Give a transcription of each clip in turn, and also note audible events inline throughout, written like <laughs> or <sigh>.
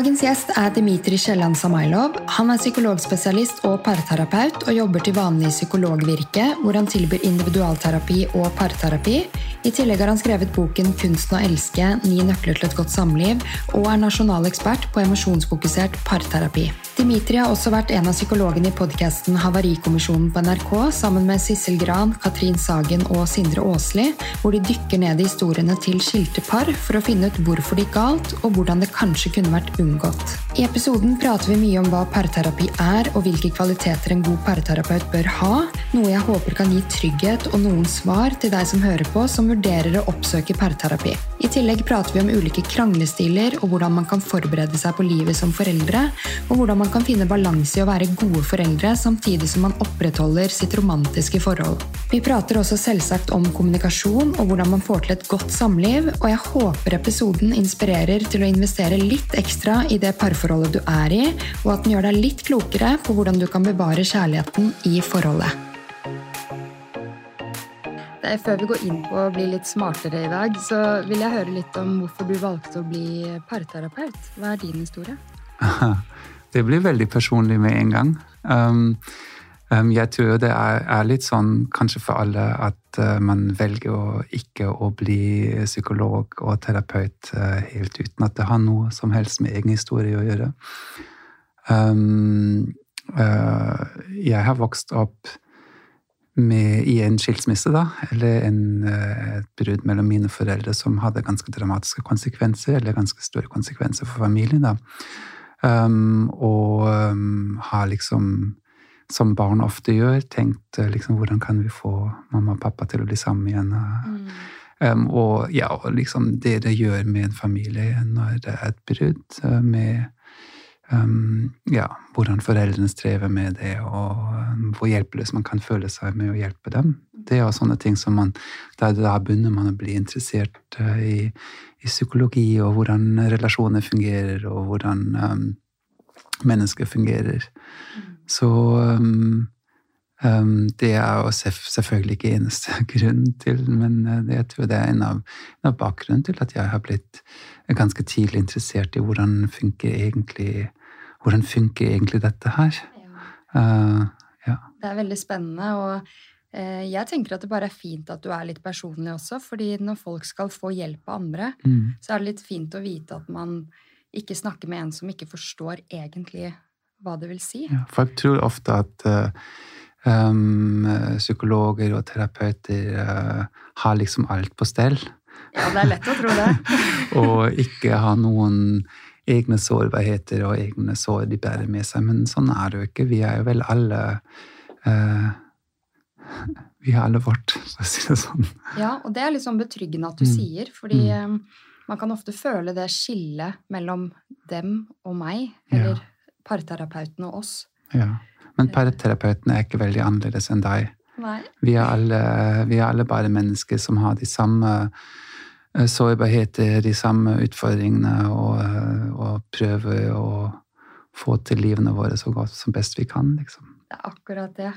Dagens gjest er Dmitrij Kielland Samailov. Han er psykologspesialist og parterapeut og jobber til vanlig psykologvirke, hvor han tilbyr individualterapi og parterapi. I tillegg har han skrevet boken 'Kunsten å elske ni nøkler til et godt samliv' og er nasjonal ekspert på emosjonsfokusert parterapi. Dimitri har også vært en av psykologene i podkasten Havarikommisjonen på NRK sammen med Sissel Gran, Katrin Sagen og Sindre Aasli, hvor de dykker ned i historiene til skilte par for å finne ut hvorfor det gikk galt, og hvordan det kanskje kunne vært unngått. I episoden prater vi mye om hva parterapi er, og hvilke kvaliteter en god parterapeut bør ha, noe jeg håper kan gi trygghet og noen svar til deg som hører på, som vurderer å oppsøke parterapi. I tillegg prater vi om ulike kranglestiler, og hvordan man kan forberede seg på livet som foreldre, og hvordan man kan finne balanse i å være gode foreldre samtidig som man opprettholder sitt romantiske forhold. Vi prater også selvsagt om kommunikasjon og hvordan man får til et godt samliv, og jeg håper episoden inspirerer til å investere litt ekstra i det parforholdet du er i, og at den gjør deg litt klokere på hvordan du kan bevare kjærligheten i forholdet. Før vi går inn på å bli litt smartere i dag, så vil jeg høre litt om hvorfor du valgte å bli parterapeut. Hva er din historie? <laughs> Det blir veldig personlig med en gang. Um, um, jeg tror det er, er, litt sånn kanskje for alle at uh, man velger å ikke å bli psykolog og terapeut uh, helt uten at det har noe som helst med egen historie å gjøre. Um, uh, jeg har vokst opp med, i en skilsmisse, da, eller en, et brudd mellom mine foreldre som hadde ganske dramatiske konsekvenser, eller ganske store konsekvenser for familien. da. Um, og um, har liksom, som barn ofte gjør, tenkt uh, liksom hvordan kan vi få mamma og pappa til å bli sammen igjen. Mm. Um, og ja, og liksom det det gjør med en familie når det er et brudd, uh, med um, ja, hvordan foreldrene strever med det, og um, hvor hjelpeløs man kan føle seg med å hjelpe dem. Det er sånne ting som man Da, begynner man å bli interessert uh, i i psykologi, og hvordan relasjoner fungerer, og hvordan um, mennesker fungerer. Mm. Så um, um, det er jo selvfølgelig ikke eneste <laughs> grunn til, men uh, jeg tror det er en av, en av bakgrunnen til at jeg har blitt ganske tidlig interessert i hvordan funker egentlig hvordan funker egentlig dette her. Ja. Uh, ja. Det er veldig spennende. og Eh, jeg tenker at det bare er fint at du er litt personlig også, fordi når folk skal få hjelp av andre, mm. så er det litt fint å vite at man ikke snakker med en som ikke forstår egentlig hva det vil si. Ja, folk tror ofte at uh, um, psykologer og terapeuter har liksom alt på stell. Ja, det er lett å tro det. <laughs> og ikke ha noen egne sårbarheter og egne sår de bærer med seg. Men sånn er det jo ikke. Vi er jo vel alle uh, <laughs> vi er alle vårt, for å si det sånn. Ja, og det er litt sånn betryggende at du mm. sier, fordi mm. man kan ofte føle det skillet mellom dem og meg, eller ja. parterapeuten og oss. Ja, men parterapeuten er ikke veldig annerledes enn deg. Nei. Vi er alle, vi er alle bare mennesker som har de samme eh, sårbarheter, de samme utfordringene, og, eh, og prøver å få til livene våre så godt som best vi kan, liksom. Det er akkurat det.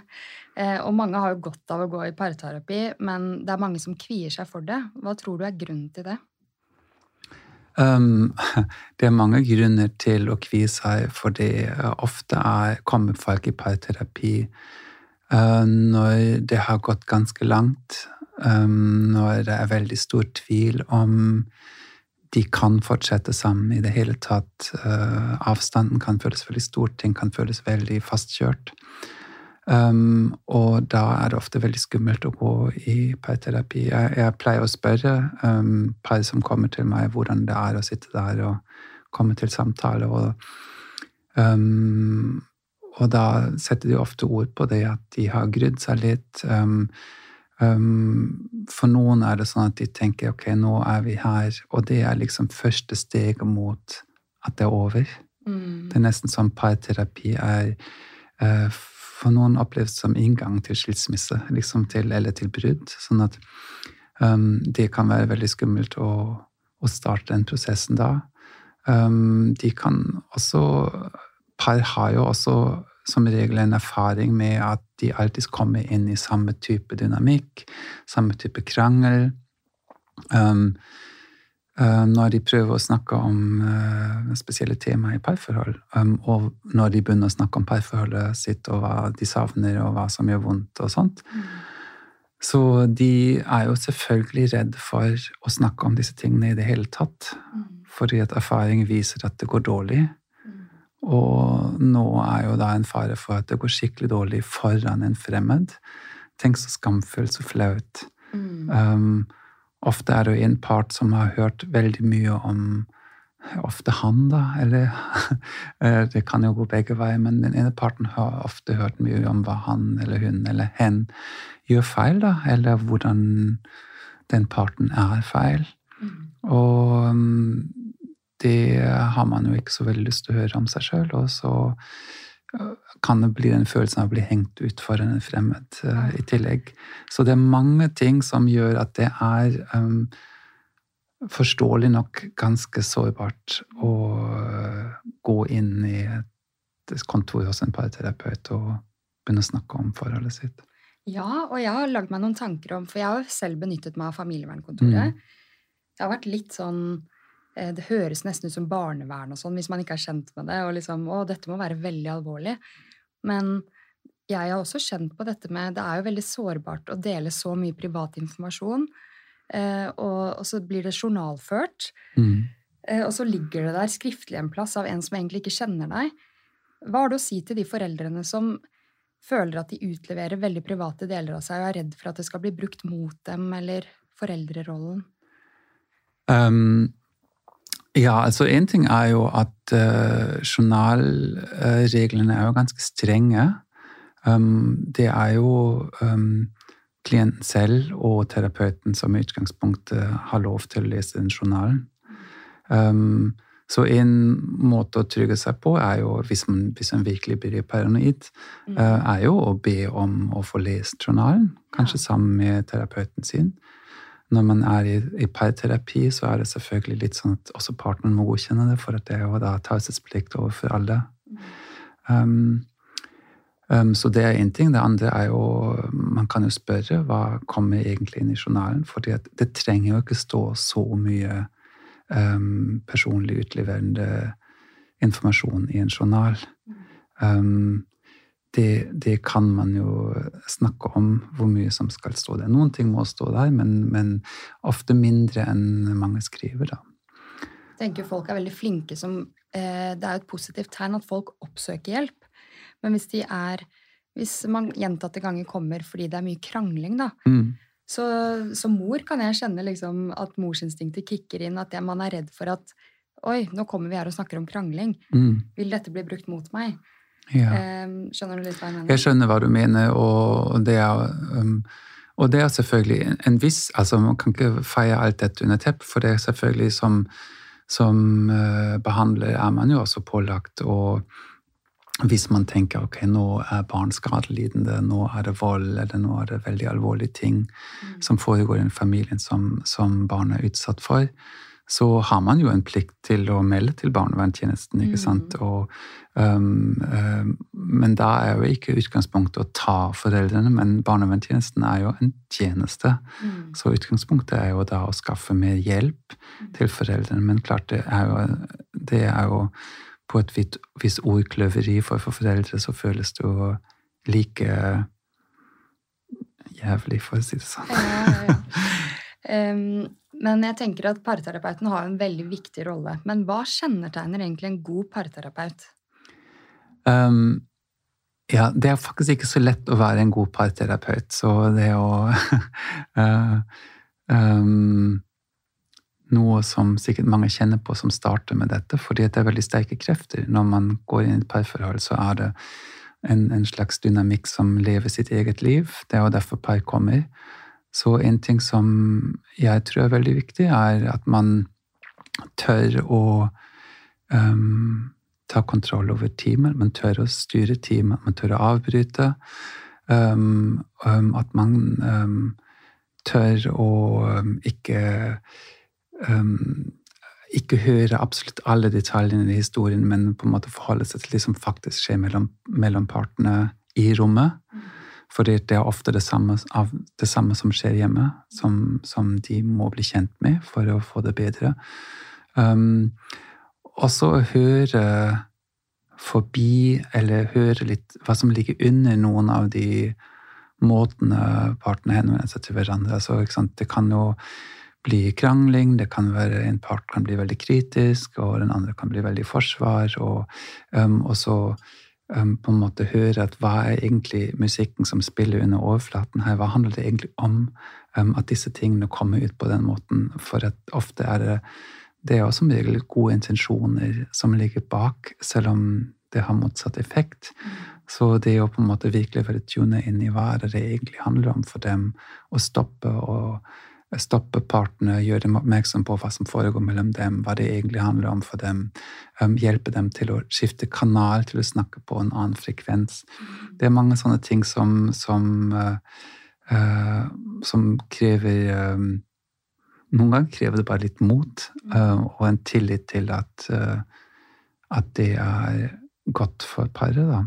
Eh, og mange har jo godt av å gå i parterapi, men det er mange som kvier seg for det. Hva tror du er grunnen til det? Um, <laughs> det er mange grunner til å kvie seg for det. Ofte er, kommer folk i parterapi uh, når det har gått ganske langt. Um, når det er veldig stor tvil om de kan fortsette sammen i det hele tatt. Uh, avstanden kan føles veldig stor, ting kan føles veldig fastkjørt. Um, og da er det ofte veldig skummelt å gå i parterapi. Jeg, jeg pleier å spørre um, par som kommer til meg, hvordan det er å sitte der og komme til samtale. Og, um, og da setter de ofte ord på det at de har grydd seg litt. Um, um, for noen er det sånn at de tenker ok, nå er vi her, og det er liksom første steget mot at det er over. Mm. Det er nesten som parterapi er uh, for noen opplevd som inngang til skilsmisse, liksom til, eller til brudd. Sånn at um, det kan være veldig skummelt å, å starte den prosessen da. Um, de kan også Par har jo også som regel en erfaring med at de alltid kommer inn i samme type dynamikk, samme type krangel. Um, um, når de prøver å snakke om uh, spesielle temaer i parforhold, um, og når de begynner å snakke om parforholdet sitt og hva de savner, og hva som gjør vondt og sånt. Mm. Så de er jo selvfølgelig redd for å snakke om disse tingene i det hele tatt. Mm. Fordi at erfaring viser at det går dårlig. Og nå er jo da en fare for at det går skikkelig dårlig foran en fremmed. Tenk så skamfullt, så flaut. Mm. Um, ofte er det jo en part som har hørt veldig mye om Ofte han, da, eller <laughs> eh, Det kan jo gå begge veier, men den ene parten har ofte hørt mye om hva han eller hun eller hen gjør feil, da, eller hvordan den parten er feil. Mm. Og um, det har man jo ikke så veldig lyst til å høre om seg sjøl. Og så øh, kan det bli den følelsen av å bli hengt ut for en fremmed uh, i tillegg. Så det er mange ting som gjør at det er um, forståelig nok ganske sårbart å gå inn i et kontor hos en parterapeut og begynne å snakke om forholdet sitt. Ja, og jeg har lagd meg noen tanker om For jeg har selv benyttet meg av familievernkontoret. Mm. Det har vært litt sånn det høres nesten ut som barnevern og sånn hvis man ikke er kjent med det. og liksom, å, dette må være veldig alvorlig. Men jeg har også kjent på dette med Det er jo veldig sårbart å dele så mye privat informasjon. Eh, og, og, så blir det journalført. Mm. Eh, og så ligger det der skriftlig en plass av en som egentlig ikke kjenner deg. Hva har du å si til de foreldrene som føler at de utleverer veldig private deler av seg og er redd for at det skal bli brukt mot dem eller foreldrerollen? Um, ja, altså én ting er jo at uh, journalreglene er jo ganske strenge. Um, det er jo um, klienten selv og terapeuten som i utgangspunktet har lov til å lese den journalen. Um, så en måte å trygge seg på, er jo, hvis man, hvis man virkelig blir paranoid, uh, er jo å be om å få lest journalen, kanskje ja. sammen med terapeuten sin når man er i, i parterapi, så er det selvfølgelig litt sånn at også partneren må godkjenne det, for at det er jo da taushetsplikt overfor alle. Um, um, så det er én ting. Det andre er jo Man kan jo spørre hva kommer egentlig inn i journalen, for det trenger jo ikke stå så mye um, personlig utleverende informasjon i en journal. Um, det, det, kan man jo snakke om, hvor mye som skal stå der. Noen ting må stå der, men, men ofte mindre enn mange skriver, da. Jeg tenker folk er veldig flinke som eh, Det er jo et positivt tegn at folk oppsøker hjelp. Men hvis de er Hvis man gjentatte ganger kommer fordi det er mye krangling, da, mm. så som mor kan jeg kjenne liksom at morsinstinktet kicker inn, at man er redd for at Oi, nå kommer vi her og snakker om krangling. Mm. Vil dette bli brukt mot meg? Ja. Skjønner du litt hva jeg mener? Jeg skjønner hva du mener, og det er, um, og det er selvfølgelig en viss altså Man kan ikke feie alt dette under teppet, for det er selvfølgelig som, som uh, behandler er man jo også pålagt å hvis man tenker ok, nå er barn skadelidende, nå er det vold, eller nå er det veldig alvorlige ting mm. som foregår i familien som, som barn er utsatt for, så har man jo en plikt til å melde til barnevernstjenesten. ikke sant? Mm. Og, um, um, men da er jo ikke utgangspunktet å ta foreldrene, men barnevernstjenesten er jo en tjeneste. Mm. Så utgangspunktet er jo da å skaffe mer hjelp mm. til foreldrene. Men klart, det er jo, det er jo på et visst ordkløveri, for for foreldre så føles det jo like jævlig, for å si det sånn. Ja, ja. Um, <laughs> Men jeg tenker at parterapeuten har en veldig viktig rolle. Men hva kjennetegner egentlig en god parterapeut? Um, ja, det er faktisk ikke så lett å være en god parterapeut, så det å uh, <laughs> um, Noe som sikkert mange kjenner på som starter med dette, fordi det er veldig sterke krefter. Når man går inn i et parforhold, så er det en, en slags dynamikk som lever sitt eget liv. Det er jo derfor par kommer. Så en ting som jeg tror er veldig viktig, er at man tør å um, ta kontroll over teamet. Man tør å styre teamet, man tør å avbryte. Um, um, at man tør å ikke ikke høre absolutt alle detaljene i historien, men på en måte forholde seg til det som faktisk skjer mellom, mellom partene i rommet. Fordi det er ofte det samme, det samme som skjer hjemme, som, som, de må bli kjent med for å få det bedre. Um, og så høre forbi, eller høre litt hva som ligger under noen av de måtene partene henvender seg til hverandre. Altså, det kan jo bli krangling, det kan være en part kan bli veldig kritisk, og den andre kan bli veldig forsvar. Og, um, så um, på en måte høre at hva er egentlig musikken som spiller under overflaten her? Hva handler det egentlig om um, at disse tingene kommer ut på den måten? For at ofte er det det er som regel gode intensjoner som ligger bak, selv om det har motsatt effekt. Så det å på en måte virkelig være tune inn i hva det egentlig handler om for dem, å stoppe og stoppe partene, gjøre dem oppmerksom på hva som foregår mellom dem, hva det egentlig handler om for dem, um, hjelpe dem til å skifte kanal, til å snakke på en annen frekvens. Mm. Det er mange sånne ting som, som, uh, uh, som krever um, Noen ganger krever det bare litt mot uh, og en tillit til at, at det er godt for paret, da.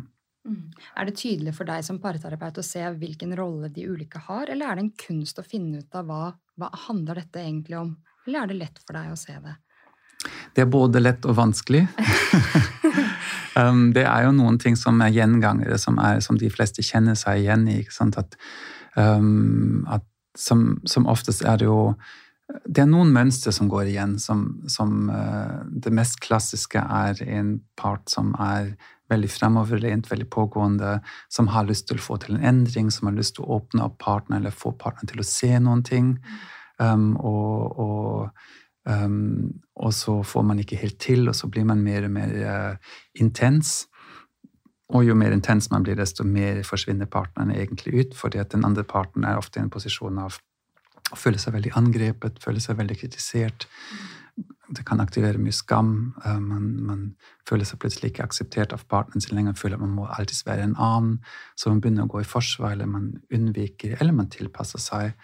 Mm. Er det tydelig for deg som parterapeut å se hvilken rolle de ulike har, eller er det en kunst å finne ut av hva hva handler dette egentlig om? Eller er det lett for deg å se det? Det er både lett og vanskelig. <laughs> um, det er jo noen ting som er gjengangere, som, er, som de fleste kjenner seg igjen i. At, um, at som, som, oftest er det jo Det er noen mønstre som går igjen. Som, som uh, det mest klassiske er en part som er veldig fremoverlent, veldig pågående, som har lyst til å få til en endring, som har lyst til å åpne opp partneren eller få partneren til å se noen ting. Um, og, og, um, og, så får man ikke helt til, og så blir man mer og mer uh, intens. Og jo mer intens man blir, desto mer forsvinner partneren egentlig ut, fordi at den andre parten er ofte i en posisjon av å føle seg veldig angrepet, føle seg veldig kritisert. Det kan aktivere mye skam. Eh, man, man, føler seg plutselig ikke akseptert av partneren sin lenger, føler at man må alltid være en annen. Så man begynner å gå i forsvar, eller man unnviker, eller man tilpasser seg.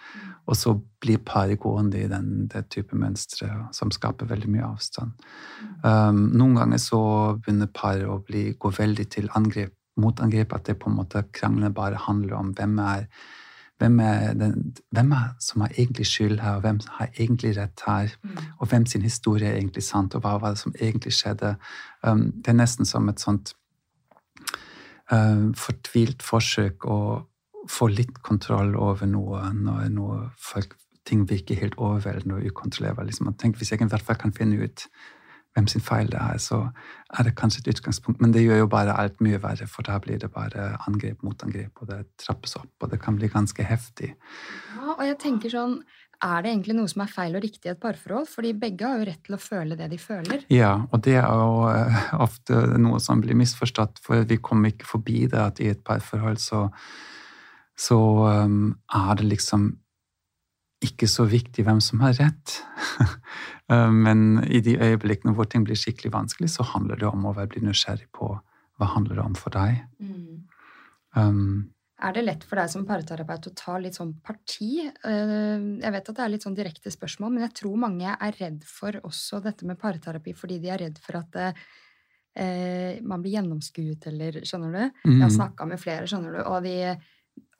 Og så blir paret gående i den, det type mønstre som skaper veldig mye avstand. Um, noen ganger så begynner paret å bli, gå veldig til angrep, motangrep, at det på en måte kranglene bare handler om hvem er hvem er, den, hvem er som har egentlig skyld her, og hvem har egentlig rett her? Mm. Og hvem sin historie er egentlig sant, og hva var det som egentlig skjedde? Um, det er nesten som et sånt uh, fortvilt forsøk å få litt kontroll over noe når noe folk, ting virker helt overveldende og ukontrollerbart. Liksom. Tenk hvis jeg i hvert fall kan finne ut hvem sin feil det er, så er det kanskje et utgangspunkt. Men det gjør jo bare alt mye verre, for da blir det bare angrep mot angrep, og det trappes opp, og det kan bli ganske heftig. Ja, og jeg tenker sånn, er det egentlig noe som er feil og riktig i et parforhold? Fordi begge har jo rett til å føle det de føler. Ja, og det er jo eh, ofte noe som blir misforstått, for vi kommer ikke forbi det at i et parforhold så, så um, er det liksom ikke så viktig hvem som har rett. <laughs> Eh, men i de øyeblikkene hvor ting blir skikkelig vanskelig, så handler det om å bli nysgjerrig på hva handler det om for deg. Mm. Um, er det lett for deg som parterapeut å ta litt sånn parti? Eh, jeg vet at det er litt sånn direkte spørsmål, men jeg tror mange er redd for også dette med parterapi fordi de er redd for at eh, man blir gjennomskuet, eller Skjønner du? Mm. Jeg har mm. snakka med flere, skjønner du, og de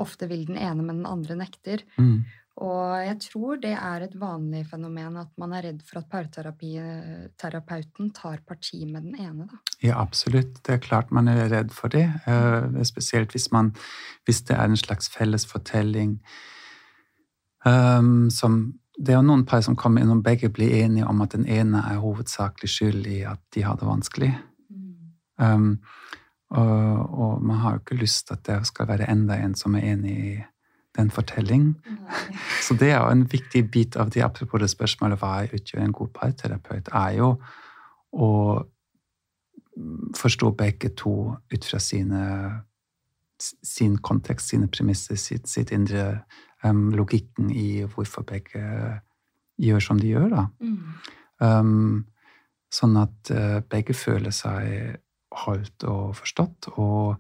ofte vil den ene, men den andre nekter. Mm. Og jeg tror det er et vanlig fenomen at man er redd for at parterapeuten tar parti med den ene. Da. Ja, absolutt. Det er klart man er redd for det. Uh, spesielt hvis, man, hvis, det er en slags felles fortelling um, som Det er noen par som kommer inn og begge blir enige om at den ene er hovedsakelig skyld i at de har det vanskelig. Mm. Um, og, og, man har jo ikke lyst til at det skal være enda en som er enig i den fortelling. <laughs> Så det er jo en viktig bit av det apropos det spørsmålet hva utgjør en god parterapeut, er jo å forstå begge to ut fra sine, sin kontekst, sine premisser, sitt, sitt indre um, Logikken i hvorfor begge gjør som de gjør, da. Mm. Um, sånn at uh, begge føler seg holdt og forstått, og,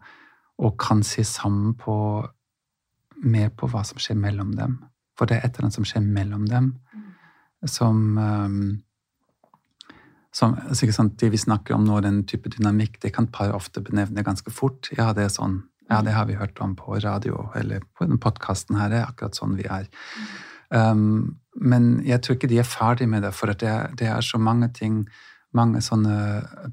og kan se sammen på mer på hva som skjer mellom dem. For det er et eller annet som skjer mellom dem, som, um, som sant, Det vi snakker om nå, den type dynamikk, det kan par ofte benevne ganske fort. Ja, det er sånn Ja, det har vi hørt om på radio eller på den podkasten her. Det er akkurat sånn vi er. Um, men jeg tror ikke de er ferdig med det, for det er, det er, så mange ting mange sånne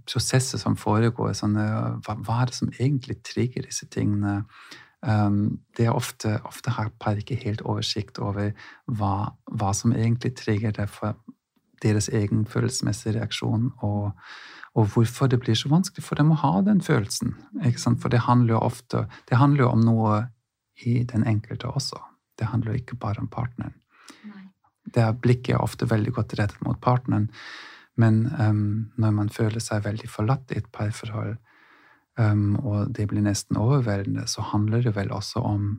prosesser som foregår. Sånne, hva, hva, er det som egentlig trigger disse tingene? Um, det er ofte, ofte har par ikke helt oversikt over hva, hva, som egentlig trigger det for deres egen følelsesmessige reaksjon, og, og, hvorfor det blir så vanskelig for dem å ha den følelsen. For det handler jo ofte det handler jo om noe i den enkelte også. Det handler jo ikke bare om partneren. Det er blikket er ofte veldig godt rettet mot partneren, men um, når man føler seg veldig forlatt i et parforhold, um, og det blir nesten overveldende, så handler det vel også om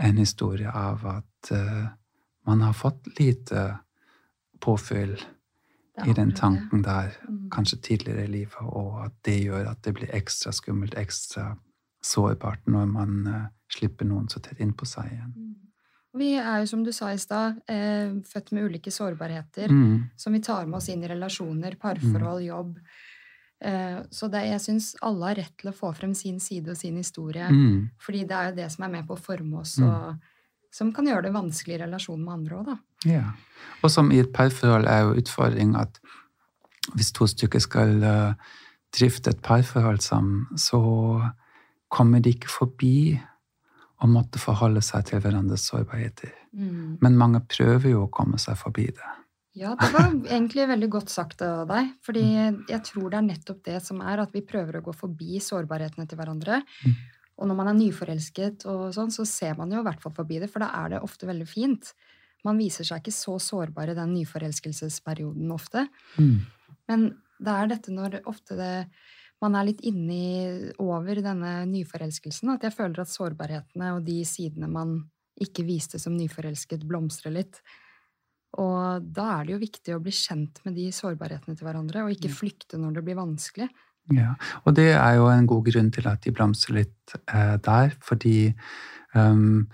en historie av at uh, man har fått lite påfyll i den tanken der, mm. kanskje tidligere i livet, og at det gjør at det blir ekstra skummelt, ekstra sårbart når man uh, slipper noen så tett innpå seg igjen. Mm. Vi er jo, som du sa i stad, eh, født med ulike sårbarheter mm. som vi tar med oss inn i relasjoner, parforhold, mm. jobb. Eh, så det, jeg syns alle har rett til å få frem sin side og sin historie. Mm. Fordi det er jo det som er med på å forme oss, mm. og som kan gjøre det vanskelig i relasjon med andre òg, da. Ja. Og som i et parforhold er jo utfordring at hvis to stykker skal uh, drifte et parforhold sammen, så kommer de ikke forbi å måtte forholde seg til hverandres sårbarheter. Mm. Men mange prøver jo å komme seg forbi det. Ja, det var egentlig veldig godt sagt av deg. fordi jeg tror det er nettopp det som er, at vi prøver å gå forbi sårbarhetene til hverandre. Mm. Og når man er nyforelsket, og sånn, så ser man jo i hvert fall forbi det, for da er det ofte veldig fint. Man viser seg ikke så sårbar i den nyforelskelsesperioden ofte. Mm. Men det er dette når ofte det man er litt inni over denne nyforelskelsen. At jeg føler at sårbarhetene og de sidene man ikke viste som nyforelsket, blomstrer litt. Og da er det jo viktig å bli kjent med de sårbarhetene til hverandre, og ikke flykte når det blir vanskelig. Ja, og det er jo en god grunn til at de blomstrer litt eh, der, fordi um,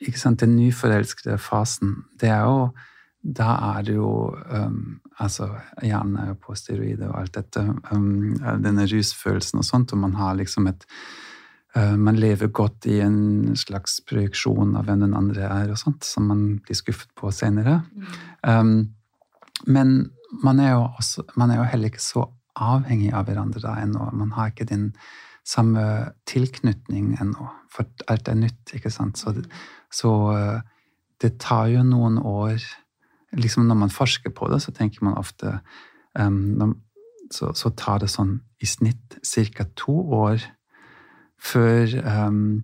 ikke sant, Den nyforelskede fasen, det er jo da er det jo um, altså Hjernen er jo på steroider og alt dette. Um, denne rusfølelsen og sånt, og man har liksom et Man lever godt i en slags projeksjon av hvem den andre er, og sånt, som man blir skuffet på senere. Mm. Um, men man er, jo også, man er jo heller ikke så avhengig av hverandre da ennå. Man har ikke den samme tilknytning ennå, for alt er nytt, ikke sant. Så, så uh, det tar jo noen år liksom Når man forsker på det, så tenker man ofte um, så, så, tar det sånn i snitt ca. to år før um,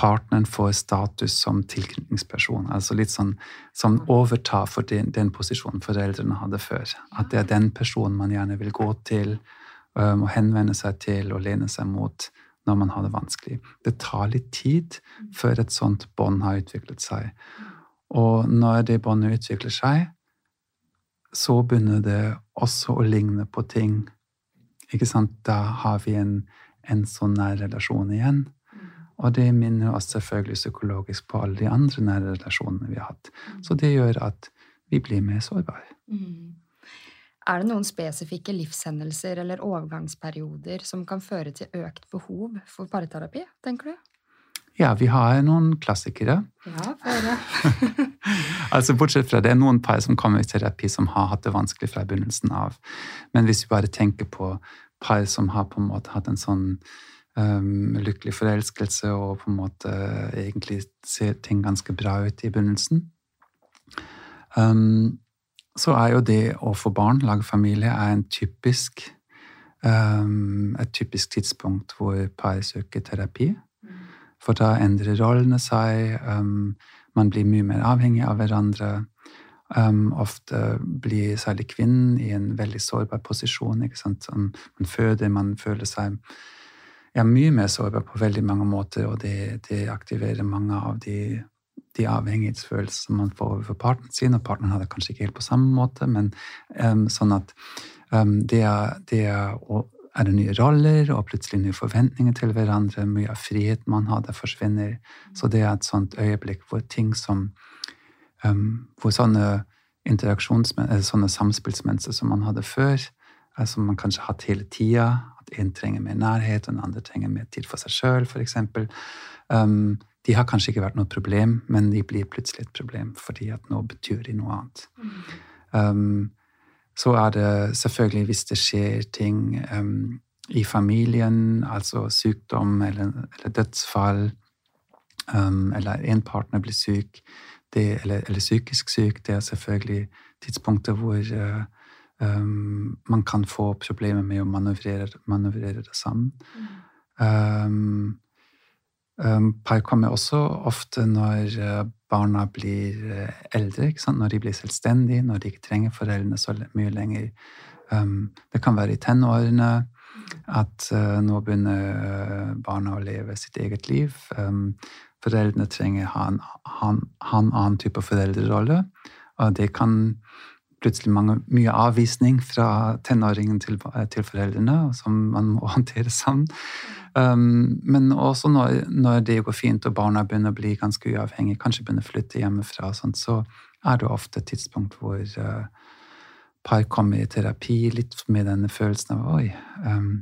partneren får status som tilknytningsperson. Altså litt sånn som overtar for den, den, posisjonen foreldrene hadde før. At det er den personen man gjerne vil gå til um, og henvende seg til og lene seg mot når man har det vanskelig. Det tar litt tid før et sånt bånd har utviklet seg. Og når det båndet utvikler seg, så begynner det også å ligne på ting. Ikke sant? Da har vi en, en sånn nær relasjon igjen. Og det minner oss selvfølgelig psykologisk på alle de andre nære relasjonene vi har hatt. Så det gjør at vi blir mer sårbare. Mm. Er det noen spesifikke livshendelser eller overgangsperioder som kan føre til økt behov for parterapi, tenker du? Ja, vi har noen klassikere. Ja, for det. <laughs> altså Bortsett fra det noen par som kommer i terapi som har hatt det vanskelig fra begynnelsen av. Men hvis vi bare tenker på par som har på en måte hatt en sånn um, lykkelig forelskelse og på en måte egentlig ser ting ganske bra ut i begynnelsen, um, så er jo det å få barn, lage familie, er en typisk, um, et typisk tidspunkt hvor par søker terapi. For da endrer rollene seg, um, man blir mye mer avhengig av hverandre. Um, ofte blir særlig kvinnen i en veldig sårbar posisjon. sant? Sånn, man føder, man føler seg ja, mye mer sårbar på veldig mange måter, og det, det aktiverer mange av de, de avhengighetsfølelsene man får overfor partneren sin, og partneren har det kanskje ikke helt på samme måte, men um, sånn at det, det er, er det nye roller og plutselig nye forventninger til hverandre. Mye av friheten man har, det forsvinner. Så det er et sånt øyeblikk hvor ting som um, Hvor sånne interaksjons, sånne samspillsmønstre som man hadde før, som man kanskje har hatt hele tida, at én en trenger mer nærhet, og den andre trenger mer tid for seg sjøl, f.eks. Um, de har kanskje ikke vært noe problem, men de blir plutselig et problem fordi at nå betyr de noe annet. Um, så er det selvfølgelig hvis det skjer ting um, i familien, altså sykdom eller, eller dødsfall, um, eller en partner blir syk, det, eller, eller, psykisk syk, det er selvfølgelig tidspunkter hvor um, man kan få problemer med å manøvrere, manøvrere det sammen. Mm. Um, par kommer også ofte når barna blir eldre, når de blir selvstendige, når de ikke trenger foreldrene så mye lenger. Um, det kan være i tenårene at uh, nå begynner barna å leve sitt eget liv. Um, foreldrene trenger ha en, ha, en annen type foreldrerolle, og det kan plutselig mange, mye avvisning fra tenåringen til, til, foreldrene, som man må <laughs> håndtere sammen. Um, men også når, når, det går fint og barna begynner å bli ganske uavhengige, kanskje begynner å flytte hjemmefra, sånt, så er det ofte et tidspunkt hvor uh, par kommer i terapi litt med denne følelsen av oi, um,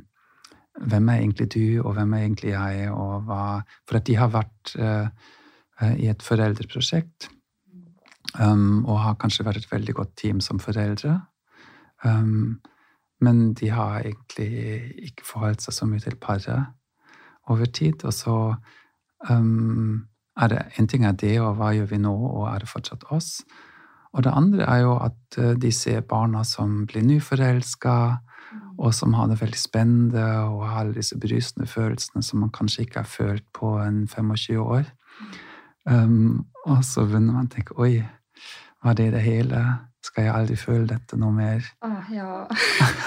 hvem er egentlig du, og hvem er egentlig jeg, For at de har vært uh, i et foreldreprosjekt um, og har kanskje vært et veldig godt team som foreldre. Um, men de har egentlig ikke forholdt seg så mye til paret over tid. Og så um, er det en ting er det, og hva gjør vi nå, og er det fortsatt oss? Og det andre er jo at uh, de ser barna som blir nyforelska, og som har det veldig spennende og har alle disse brysende følelsene som man kanskje ikke har følt på en 25 år. Um, og så begynner man å tenke oi, var det det hele? Skal jeg aldri føle dette noe mer? Ah, ja.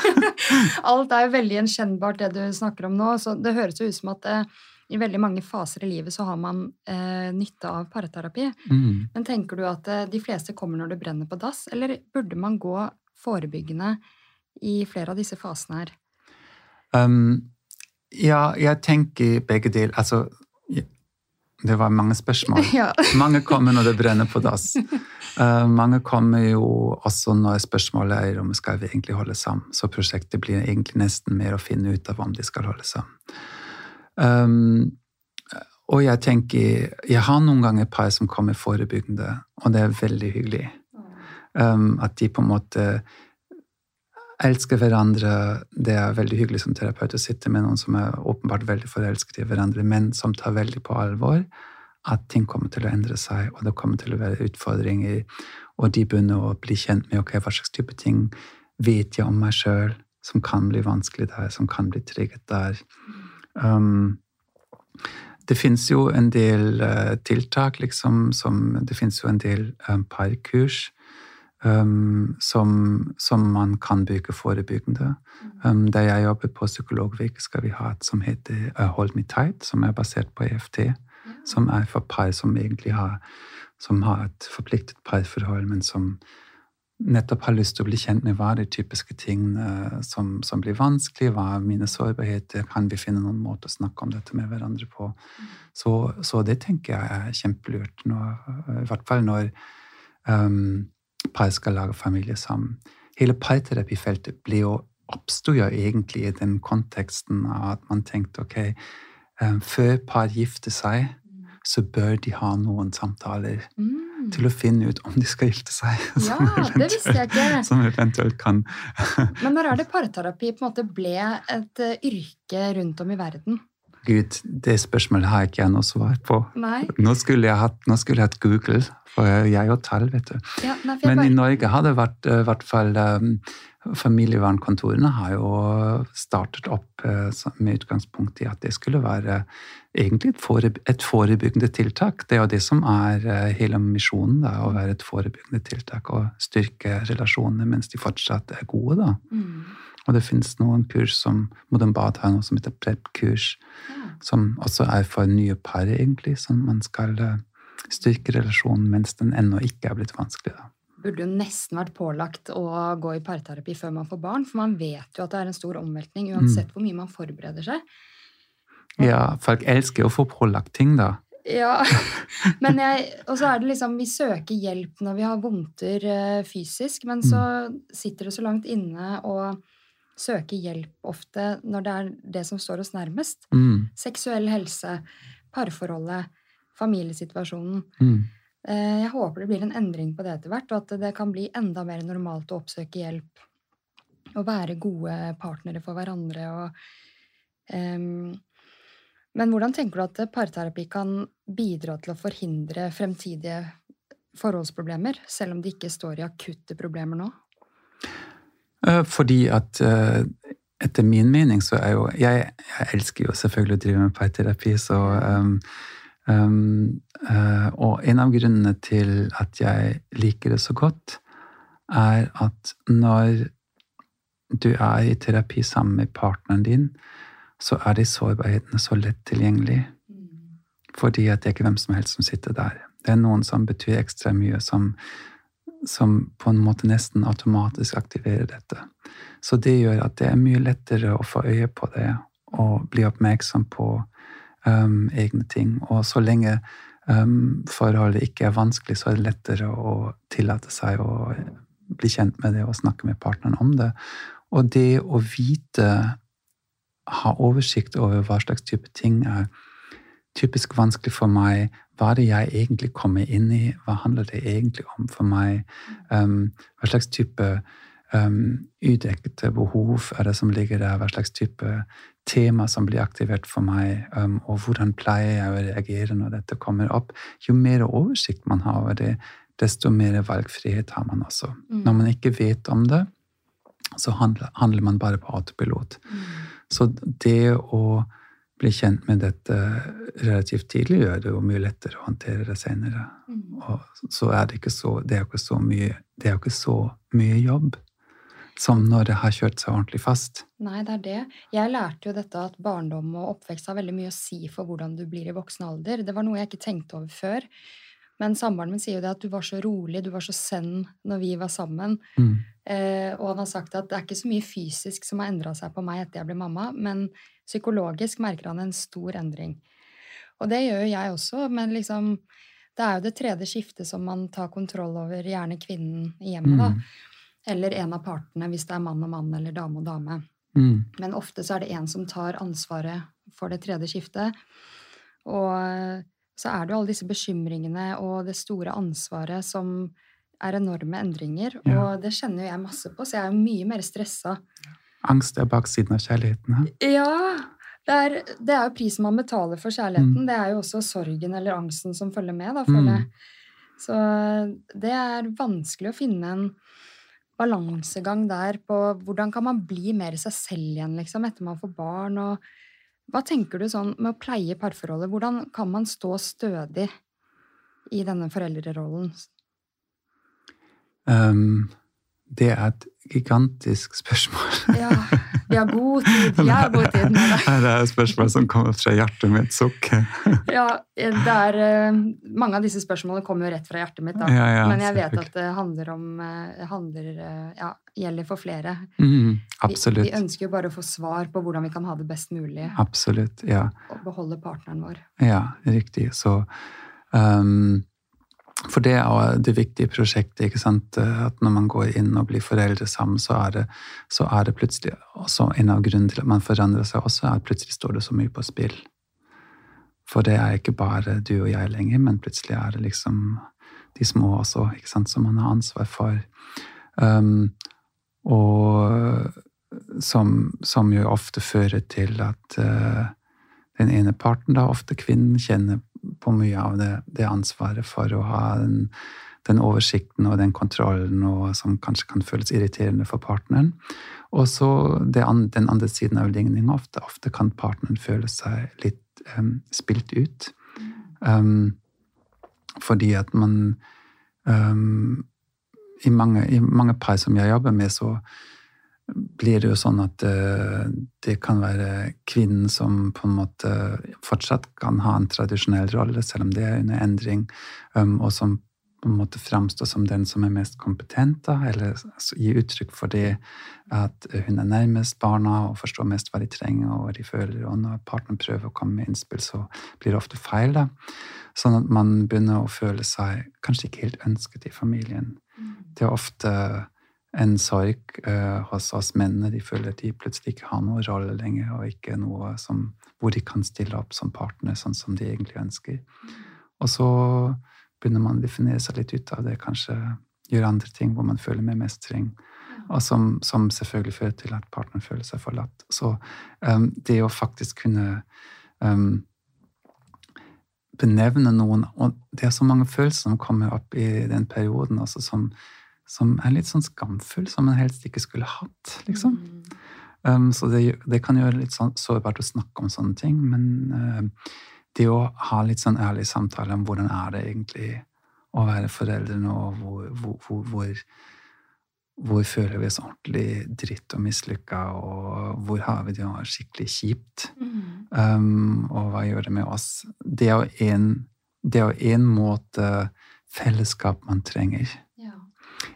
<laughs> Alt er jo veldig gjenkjennbart, det du snakker om nå. Så det høres jo ut som at eh, i veldig mange faser i livet så har man eh, nytte av parterapi. Mm. Men tenker du at eh, de fleste kommer når det brenner på dass, eller burde man gå forebyggende i flere av disse fasene her? Um, ja, jeg tenker begge deler. Altså, det var mange spørsmål. <laughs> Ja. mange kommer når det brenner på dass. Uh, mange kommer jo også når spørsmålet er om skal vi egentlig holde sammen. Så prosjektet blir egentlig nesten mer å finne ut av om de skal holde sammen. Um, og jeg tenker Jeg har noen ganger par som kommer forebyggende, og det er veldig hyggelig. Um, at de på en måte elsker hverandre. Det er veldig hyggelig som terapeut å sitte med noen som er åpenbart veldig forelsket i hverandre, men som tar veldig på alvor at ting kommer til å endre seg, og det kommer til å være utfordringer. Og de begynner å bli kjent med ok, hva slags type ting vet jeg om meg sjøl som kan bli vanskelig der, som kan bli trigget der. Um, det fins jo en del uh, tiltak, liksom, som Det fins jo en del um, parkurs um, som, som, man kan bruke forebyggende. Um, der jeg jobber på psykologvik, skal vi ha et som heter uh, Hold Me Tight, som er basert på EFT. Som er for par som egentlig har, som har et forpliktet parforhold, men som nettopp har lyst til å bli kjent med hva er de typiske tingene som, som, blir vanskelig, hva er mine sårbarheter, kan vi finne noen måte å snakke om dette med hverandre på. Så, så det tenker jeg er kjempelurt, når, i hvert fall når um, par skal lage familie sammen. Hele parterapifeltet jo, oppsto jo egentlig i den konteksten av at man tenkte ok, um, før par gifter seg, så bør de ha noen samtaler mm. til å finne ut om de skal gifte seg. <laughs> Ja, det visste jeg ikke. Som eventuelt kan Men når er det parterapi på en måte ble et uh, yrke rundt om i verden? Gud, det spørsmålet har ikke jeg noe svar på. Nei. Nå skulle jeg hatt, skulle jeg hatt Google, for jeg og tall, vet du. Ja, nei, Men bare... i Norge har det vært i hvert fall um, Familievernkontorene har jo startet opp uh, med utgangspunkt i at det skulle være egentlig et, fore, et forebyggende tiltak. Det er jo det som er hele misjonen, da, å være et forebyggende tiltak og styrke relasjonene mens de fortsatt er gode. da. Mm. Og det finnes noen kurs som Modern Bad har noe som heter PREP-kurs, ja. som også er for nye par, egentlig, som man skal eh, styrke relasjonen mens den ennå ikke er blitt vanskelig. da. Burde jo nesten vært pålagt å gå i parterapi før man får barn, for man vet jo at det er en stor omveltning uansett mm. hvor mye man forbereder seg. Og, ja, folk elsker å få pålagt ting, da. Ja, <laughs> men jeg, og så er det liksom Vi søker hjelp når vi har vondter uh, fysisk, men så mm. sitter det så langt inne, og søke hjelp ofte når det er det som står oss nærmest. Mm. Seksuell helse, parforholdet, familiesituasjonen. Mm. Eh, Jeg håper det blir en endring på det etter hvert, og at det kan bli enda mer normalt å oppsøke hjelp. Og være gode partnere for hverandre. Og, um, men hvordan tenker du at parterapi kan bidra til å forhindre fremtidige forholdsproblemer, selv om de ikke står i akutte problemer nå? Eh, Fordi at eh, etter min mening så er jo Jeg, jeg elsker jo selvfølgelig å drive med parterapi, så um, um, uh, Og en av grunnene til at jeg liker det så godt, er at når du er i terapi sammen med partneren din, så er de sårbarhetene så lett tilgjengelig. Fordi at det er ikke hvem som helst som sitter der. Det er noen som betyr ekstra mye, som, som på en måte nesten automatisk aktiverer dette. Så det gjør at det er mye lettere å få øye på det og bli oppmerksom på um, egne ting. Og så lenge um, forholdet ikke er vanskelig, så er det lettere å tillate seg å bli kjent med det og snakke med partneren om det. Og det å vite, ha oversikt over hva slags type ting er typisk vanskelig for meg. Hva er det jeg egentlig kommer inn i? Hva handler det egentlig om for meg? Um, hva slags type um, udekkede behov er det som ligger der? Hva slags type tema som blir aktivert for meg? Um, og hvordan pleier jeg å reagere når dette kommer opp? Jo mer oversikt man har over det, desto mer valgfrihet har man også. Mm. Når man ikke vet om det, så handler, handler man bare på autopilot. Så det å bli kjent med dette relativt tidlig gjør det jo mye lettere å håndtere det senere. Mm. Og så er det ikke så, det er ikke så mye, det er ikke så mye jobb som når det har kjørt seg ordentlig fast. Nei, det er det. Jeg lærte jo dette at barndom og oppvekst har veldig mye å si for hvordan du blir i voksen alder. Det var noe jeg ikke tenkte over før. Men samboeren min sier jo det at du var så rolig, du var så zen når vi var sammen. Mm. Eh, og han har sagt at det er ikke så mye fysisk som har endra seg på meg etter jeg ble mamma, men psykologisk merker han en stor endring. Og det gjør jo jeg også, men liksom Det er jo det tredje skiftet som man tar kontroll over, gjerne kvinnen i hjemmet, da. Mm. Eller en av partene, hvis det er mann og mann eller dame og dame. Mm. Men ofte så er det en som tar ansvaret for det tredje skiftet. Og så er det jo alle disse bekymringene og det store ansvaret som er enorme endringer. Ja. Og det kjenner jo jeg masse på, så jeg er jo mye mer stressa. Angst er baksiden av kjærligheten. Her. Ja! Det er, det er jo prisen man betaler for kjærligheten. Mm. Det er jo også sorgen eller angsten som følger med, da, føler jeg. Så det er vanskelig å finne en balansegang der på hvordan kan man bli mer seg selv igjen, liksom, etter man får barn. og hva tenker du sånn med å pleie parforholdet? Hvordan kan man stå stødig i denne foreldrerollen? Um, det er et gigantisk spørsmål. <laughs> Ja, vi har god tid. Jeg har god tid med det. Her er spørsmål som kommer fra hjertet mitt. sukk. <laughs> Ja, det er, eh, mange av disse spørsmålene kommer jo rett fra hjertet mitt, da. Ja, ja, Men jeg vet at det handler om eh, handler, eh, ja, gjelder for flere. Mm, Vi, absolutt. vi ønsker jo bare å få svar på hvordan vi kan ha det best mulig Absolutt, ja. og beholde partneren vår. Ja, riktig. Så um, For det er det viktige prosjektet, ikke sant. At når man går inn og blir foreldre sammen, så er det, så er det plutselig også en av grunnene til at man forandrer seg også, er at plutselig står det så mye på spill. For det er ikke bare du og jeg lenger, men plutselig er det liksom de små også, ikke sant, som man har ansvar for. Um, og som, som jo ofte fører til at uh, den ene parten, da ofte kvinnen, kjenner på mye av det, det ansvaret for å ha den, den oversikten og den kontrollen, og som kanskje kan føles irriterende for partneren. Og så an- den andre siden av ligninga. Ofte, ofte kan partneren føle seg litt um, spilt ut. Um, fordi at man um, i, mange, I mange par som jeg jobber med, så blir det jo sånn at eh, det kan være kvinnen som på en måte fortsatt kan ha en tradisjonell rolle, selv om det er under endring, og som på en måte framstår som den som er mest kompetent, da, eller altså, gi uttrykk for det at hun er nærmest barna og forstår mest hva de trenger og hva de føler. Og når partneren prøver å komme med innspill, så blir det ofte feil. da. Sånn at man begynner å føle seg kanskje ikke helt ønsket i familien. Det er ofte en sorg uh, hos oss mennene. De føler at de plutselig ikke har noen rolle lenger, og ikke noe som, hvor de kan stille opp som partner sånn som de egentlig ønsker. Og så begynner man å definere seg litt ut av det, kanskje gjøre andre ting hvor man føler mer mestring. Og som, som, selvfølgelig fører til at partneren føler seg forlatt. Så um, det å faktisk kunne um, benevne noen Og det er så mange følelser som kommer opp i den perioden, altså som, som er litt sånn skamfull, som man helst ikke skulle hatt, liksom. Mm. Um, så det, det, kan gjøre litt sånn sårbart å snakke om sånne ting, men uh, det å ha litt sånn ærlig samtale om hvordan er det egentlig å være foreldre nå, hvor, hvor, hvor, hvor føler vi oss ordentlig dritt og mislykka, og hvor har vi det skikkelig kjipt? Mm. Um, og hva gjør det med oss? Det er jo en, måte fellesskap man trenger.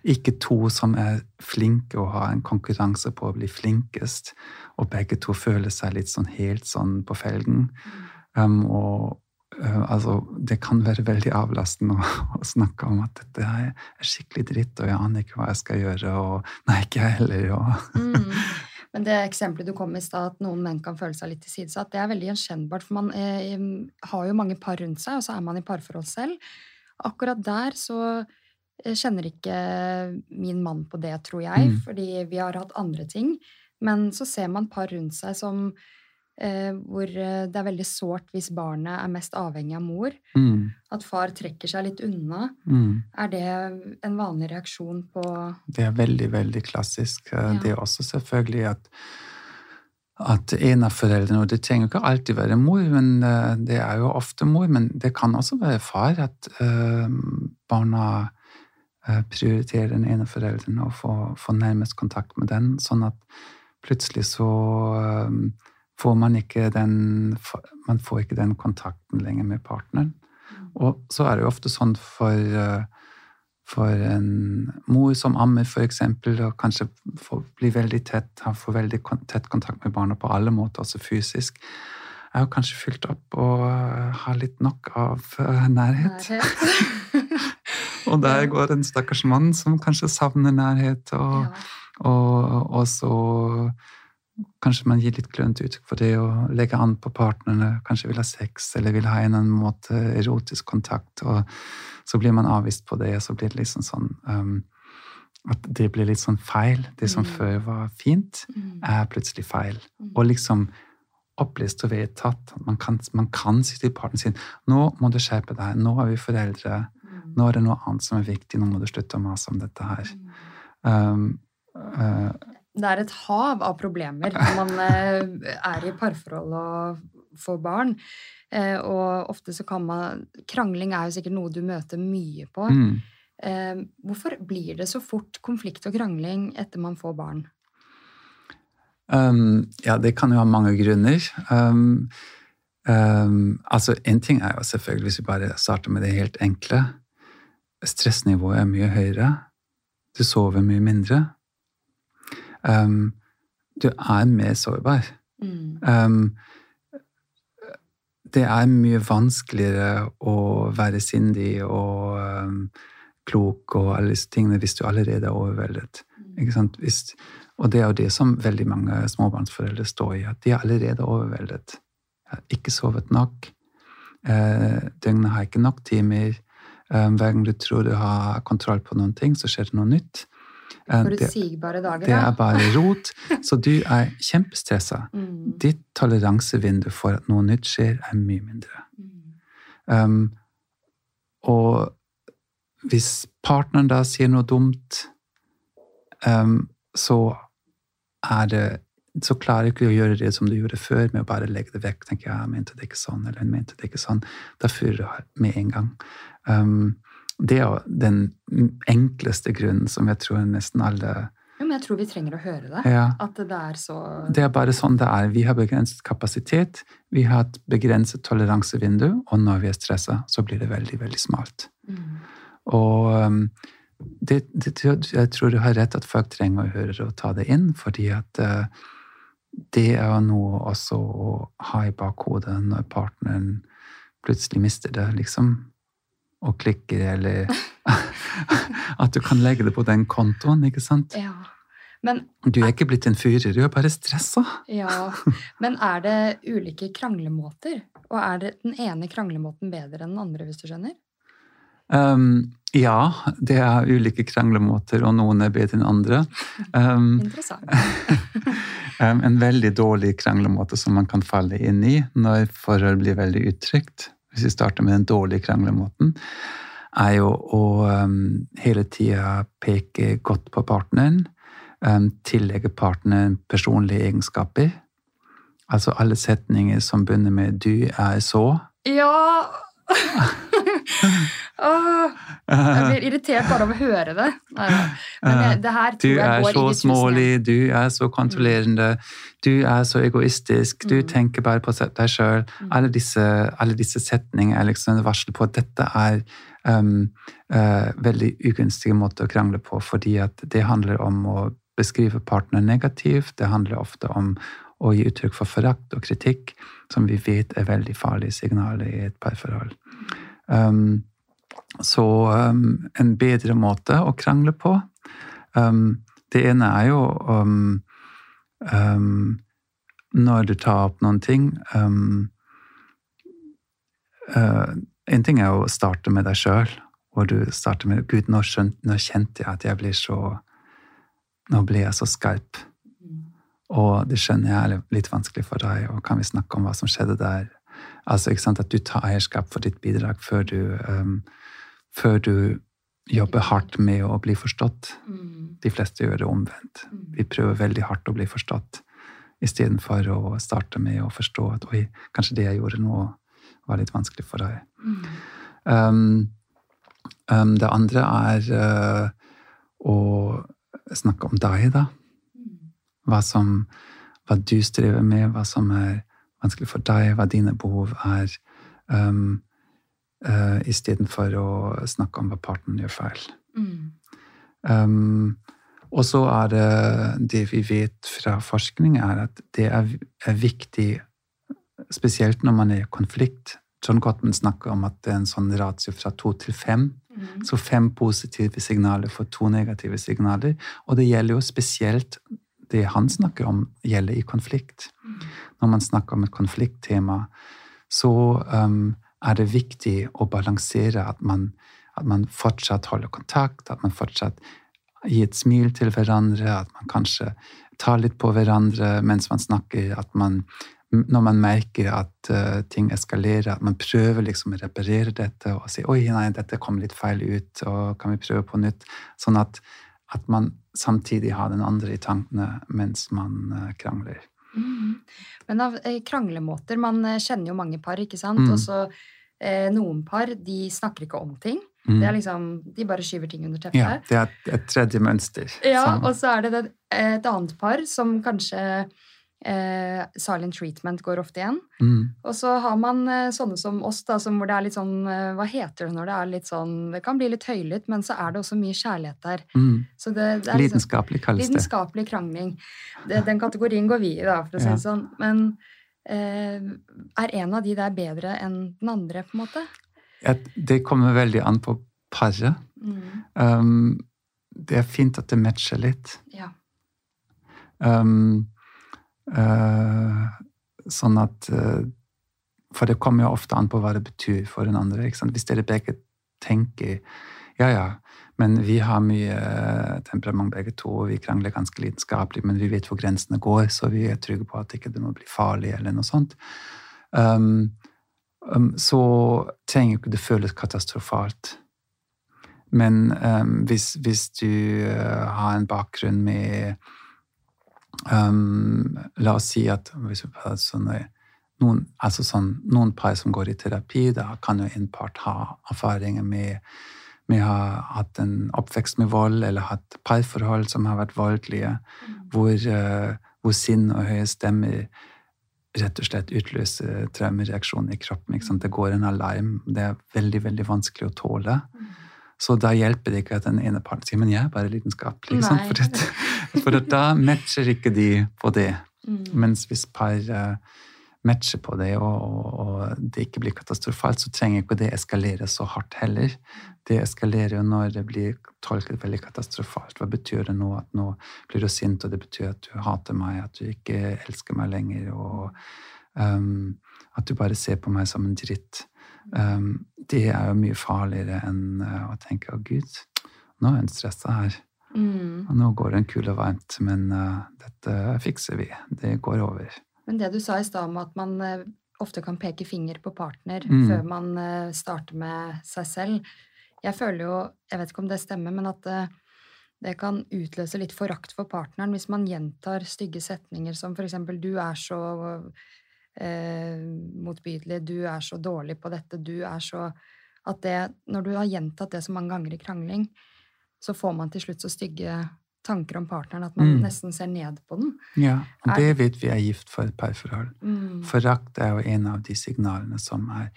Ikke to som er flinke og har en konkurranse på å bli flinkest, og begge to føler seg litt sånn helt sånn på felgen. Mm. Um, og Uh, altså, det kan være veldig avlastende å, å, snakke om at dette er skikkelig dritt, og jeg aner ikke hva jeg skal gjøre, og nei, ikke jeg heller, og mm. <laughs> Men det eksempelet du kom med i stad, at noen menn kan føle seg litt tilsidesatt, det er veldig gjenkjennbart, for man eh, har jo mange par rundt seg, og så er man i parforhold selv. Akkurat der så kjenner ikke min mann på det, tror jeg, mm. fordi vi har hatt andre ting. Men så ser man par rundt seg som Eh, hvor eh, det er veldig sårt hvis barnet er mest avhengig av mor. Mm. At far trekker seg litt unna. Mm. Er det en vanlig reaksjon på Det er veldig, veldig klassisk. Eh, ja. Det er også selvfølgelig at, at en av foreldrene Og det trenger ikke alltid være mor, men det er jo ofte mor. Men det kan også være far. At barna prioriterer den ene forelderen og få, få, nærmest kontakt med den, sånn at plutselig så uh, får man ikke den Man får ikke den kontakten lenger med partneren. Mm. Og så er det jo ofte sånn for, eh, for en mor som ammer, f.eks., og kanskje får, blir veldig tett, får veldig tett kontakt med barna på alle måter, også fysisk, er jo kanskje fylt opp og eh, har litt nok av nærhet. nærhet. <laughs> <laughs> og der går en stakkars mann som kanskje savner nærhet, og, ja. og, og så Kanskje man gir litt klønete uttrykk for det å legge an på partnerne, kanskje vil ha sex eller vil ha en eller annen måte erotisk kontakt, og så blir man avvist på det, og så blir det liksom sånn um, At det blir litt sånn feil. Det som mm. før var fint, mm. er plutselig feil. Mm. Og liksom opplest og vedtatt. Man kan, man kan si til partneren sin 'Nå må du skjerpe deg. Nå er vi foreldre. Nå er det noe annet som er viktig. Nå må du slutte å mase om dette her.' Um, uh, det er et hav av problemer når man <laughs> eh, er i parforhold og får barn. Eh, og ofte så kan man Krangling er jo sikkert noe du møter mye på. Mm. Hvorfor blir det så fort konflikt og krangling etter man får barn? Um, ja, det kan jo ha mange grunner. Um, um, altså, en ting er jo selvfølgelig, hvis vi bare starter med det helt enkle Stressnivået er mye høyere. Du sover mye mindre um, du er mer sårbar. Mm. Um, det er mye vanskeligere å være sindig og um, klok og alle disse tingene hvis du allerede er overveldet. Mm. Hvis, og det er jo det som veldig mange småbarnsforeldre står i, at de er allerede overveldet. Jeg har ikke sovet nok. Eh, døgnet har ikke nok timer. Um, hver gang du tror du har kontroll på noen ting, så skjer det noe nytt. Eh, Forutsigbare dager, Det er bare rot. Så du er kjempestressa. <laughs> Mm. Ditt toleransevindu for at noe nytt skjer, er mye mindre. Mm. Um, og hvis partneren da sier noe dumt, um, så er det så klarer ikke å gjøre det som du gjorde før, med å bare legge det vekk. tenker jeg, jeg mente det ikke sånn, eller jeg mente det ikke sånn. Da fyrer du med en gang. Um, det er den enkleste grunnen som jeg tror nesten alle jo, men jeg tror vi trenger å høre det. Ja. At det er så Det er bare sånn det er. Vi har begrenset kapasitet, vi har et begrenset toleransevindu, og når vi er stressa, så blir det veldig, veldig smalt. Mm. Og um, det, det, jeg tror du har rett at folk trenger å høre og ta det inn, fordi at uh, det er noe også å ha i bakhodet når partneren plutselig mister det, liksom og klikker, eller <laughs> at du kan legge det på den kontoen, ikke sant? Ja. Men, Du er ikke blitt en fyrer, du er bare stressa. ja. Men er det ulike kranglemåter? Og er det den ene kranglemåten bedre enn den andre, hvis du skjønner? Um, ja, det er ulike kranglemåter, og noen er bedre enn andre. Um, Interessant. um, <laughs> en veldig dårlig kranglemåte som man kan falle inn i når forhold blir veldig uttrykt, hvis vi starter med den dårlige kranglemåten, er jo å um, hele tida peke godt på partneren, um, tillegge partneren personlige egenskaper. Altså alle setninger som begynner med 'du er så'. Ja! Åh, jeg blir irritert bare av å høre det. Jeg, det Du er så smålig, du er så kontrollerende, du er så egoistisk, du Mm. tenker bare på deg sjøl. Mm. Alle, disse- alle disse setningene er liksom en varsel på at dette er um, uh, veldig ugunstige måter å krangle på, fordi at det handler om å beskrive partneren negativt, det handler ofte om å gi uttrykk for forakt og kritikk, som vi vet er veldig farlige signaler i et parforhold. Um, så um, en bedre måte å krangle på um, Det ene er jo um, um, når du tar opp noen ting um, uh, En ting er å starte med deg sjøl, hvor du starter med Gud, nå, skjønt, nå kjente jeg at jeg blir så Nå blir jeg så skarp. Og det skjønner jeg er litt vanskelig for deg, og kan vi snakke om hva som skjedde der? Altså, ikke sant, At du tar eierskap for ditt bidrag før du, um, før du jobber hardt med å bli forstått. Mm. De fleste gjør det omvendt. Mm. Vi prøver veldig hardt å bli forstått, istedenfor å starte med å forstå at oi, kanskje det jeg gjorde nå, var litt vanskelig for deg. Mm. Um, um, det andre er uh, å snakke om deg, da. Hva, som, hva du strever med, hva som er vanskelig for deg, hva dine behov er. Um, uh, Istedenfor å snakke om hva partneren gjør feil. Mm. Um, og så er det det vi vet fra forskning, er at det er, er viktig, spesielt når man er i konflikt. John Gottman snakker om at det er en sånn ratio fra to til fem. Mm. Så fem positive signaler for to negative signaler. Og det gjelder jo spesielt det han snakker om, gjelder i konflikt. Mm. Når man snakker om et konflikttema, så um, er det viktig å balansere at man, at man fortsatt holder kontakt, at man fortsatt gir et smil til hverandre, at man kanskje tar litt på hverandre mens man snakker, at man når man merker at uh, ting eskalerer, at man prøver liksom å reparere dette og si 'oi, nei, dette kom litt feil ut', og kan vi prøve på nytt? Sånn at, at man samtidig har den andre i tankene mens man uh, krangler. Mm. Men av eh, kranglemåter Man eh, kjenner jo mange par, ikke sant? Mm. Og så eh, noen par, de snakker ikke om ting. Mm. Det er liksom, De bare skyver ting under teppet. Ja, det er et, et tredje mønster. Ja, som- og så er det det- et annet par som kanskje eh, Silent treatment går ofte igjen. mm, Og så har man eh, sånne som oss, da, som hvor det er litt sånn eh, Hva heter det når det er litt sånn Det kan bli litt høylytt, men så er det også mye kjærlighet der. mm. Så det, det liksom, Lidenskapelig kalles det. lidenskapelig krangling. Det, den kategorien går vi i, da, for å si Ja. sånn. Men eh, er en av de der bedre enn den andre, på en måte? Ja, det kommer veldig an på paret. Mm. Um, det er fint at det matcher litt. Ja. Um, sånn at eh, For det kommer jo ofte an på hva det betyr for den andre. Ikke? Hvis dere begge tenker ja, ja, men vi har mye eh, temperament begge to, og vi krangler ganske lidenskapelig, men vi vet hvor grensene går, så vi er trygge på at ikke det må bli farlig, eller noe sånt. Um, um, så trenger jo ikke det føles katastrofalt. Men um, hvis, hvis du uh, har en bakgrunn med um, La oss si at sånne, noen, altså sånn, noen par som går i terapi, da kan jo en part ha erfaringer med, vi har ha hatt en oppvekst med vold, eller hatt parforhold som har vært voldelige, hvor, uh, hvor sinn og høye stemmer rett og slett utløser traumereaksjoner i kroppen. Det går en alarm. Det er veldig veldig vanskelig å tåle. Så da hjelper det ikke at den ene parten sier 'men jeg er bare lidenskapelig'. Liksom. For, at, for at da matcher ikke de på det. Mm. Mens hvis par eh, matcher på det, og, og, det ikke blir katastrofalt, så trenger ikke det eskalere så hardt heller. Det eskalerer jo når det blir tolket veldig katastrofalt. Hva betyr det nå at nå blir du sint, og det betyr at du hater meg, at du ikke elsker meg lenger, og um, at du bare ser på meg som en dritt. Um, det er jo mye farligere enn uh, å tenke 'Å, Gud, nå er hun stressa her'. Mm. Og nå går hun kul og varmt, men uh, dette fikser vi. Det går over. Men det du sa i stad om at man uh, ofte kan peke finger på partner mm. før man uh, starter med seg selv Jeg føler jo, jeg vet ikke om det stemmer, men at det kan utløse litt forakt for partneren hvis man gjentar stygge setninger som for eksempel 'du er så motbydelig', 'du er så dårlig på dette', 'du er så At det, når du har gjentatt det så mange ganger i krangling, så får man til slutt så stygge tanker om partneren at man mm. nesten ser ned på den. Ja, det vet vi er gift for et parforhold. Mm. Forakt er jo en av de signalene som er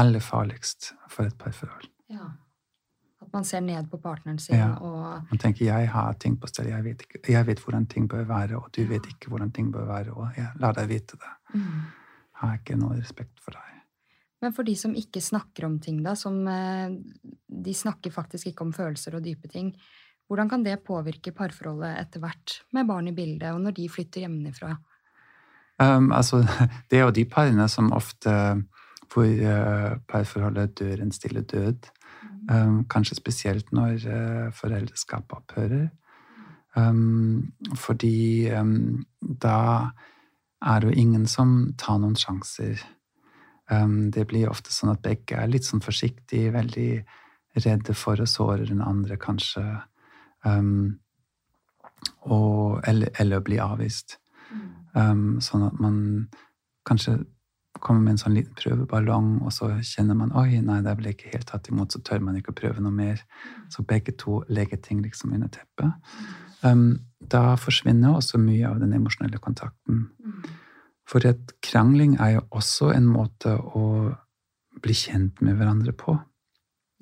aller farligst for et parforhold. Ja. At man ser ned på partneren sin ja. og Man tenker 'jeg har ting på stell, jeg jeg vet hvordan ting bør være', og du vet ikke hvordan ting bør være, og jeg lar deg vite det. Mm. Har ikke noe respekt for deg. Men for de som ikke snakker om ting, da, som eh, De snakker faktisk ikke om følelser og dype ting. Hvordan kan det påvirke parforholdet etter hvert, med barn i bildet, og når de flytter hjemmefra? Um, altså, <laughs> det er jo de parene som ofte hvor uh, parforholdet dør en stille død. Um, kanskje spesielt når uh, foreldreskapet opphører. Um, fordi um, da er det jo ingen som tar noen sjanser. Um, det blir ofte sånn at begge er litt sånn forsiktige, veldig redde for å såre den andre, kanskje. Um, og, eller, eller, bli avvist. Um, sånn at man kanskje kommer med en sånn liten prøveballong, og så kjenner man oi, nei, det ble ikke helt tatt imot, så tør man ikke å prøve noe mer. Så begge to legger ting liksom under teppet. Um, da forsvinner også mye av den emosjonelle kontakten. For at krangling er jo også en måte å bli kjent med hverandre på.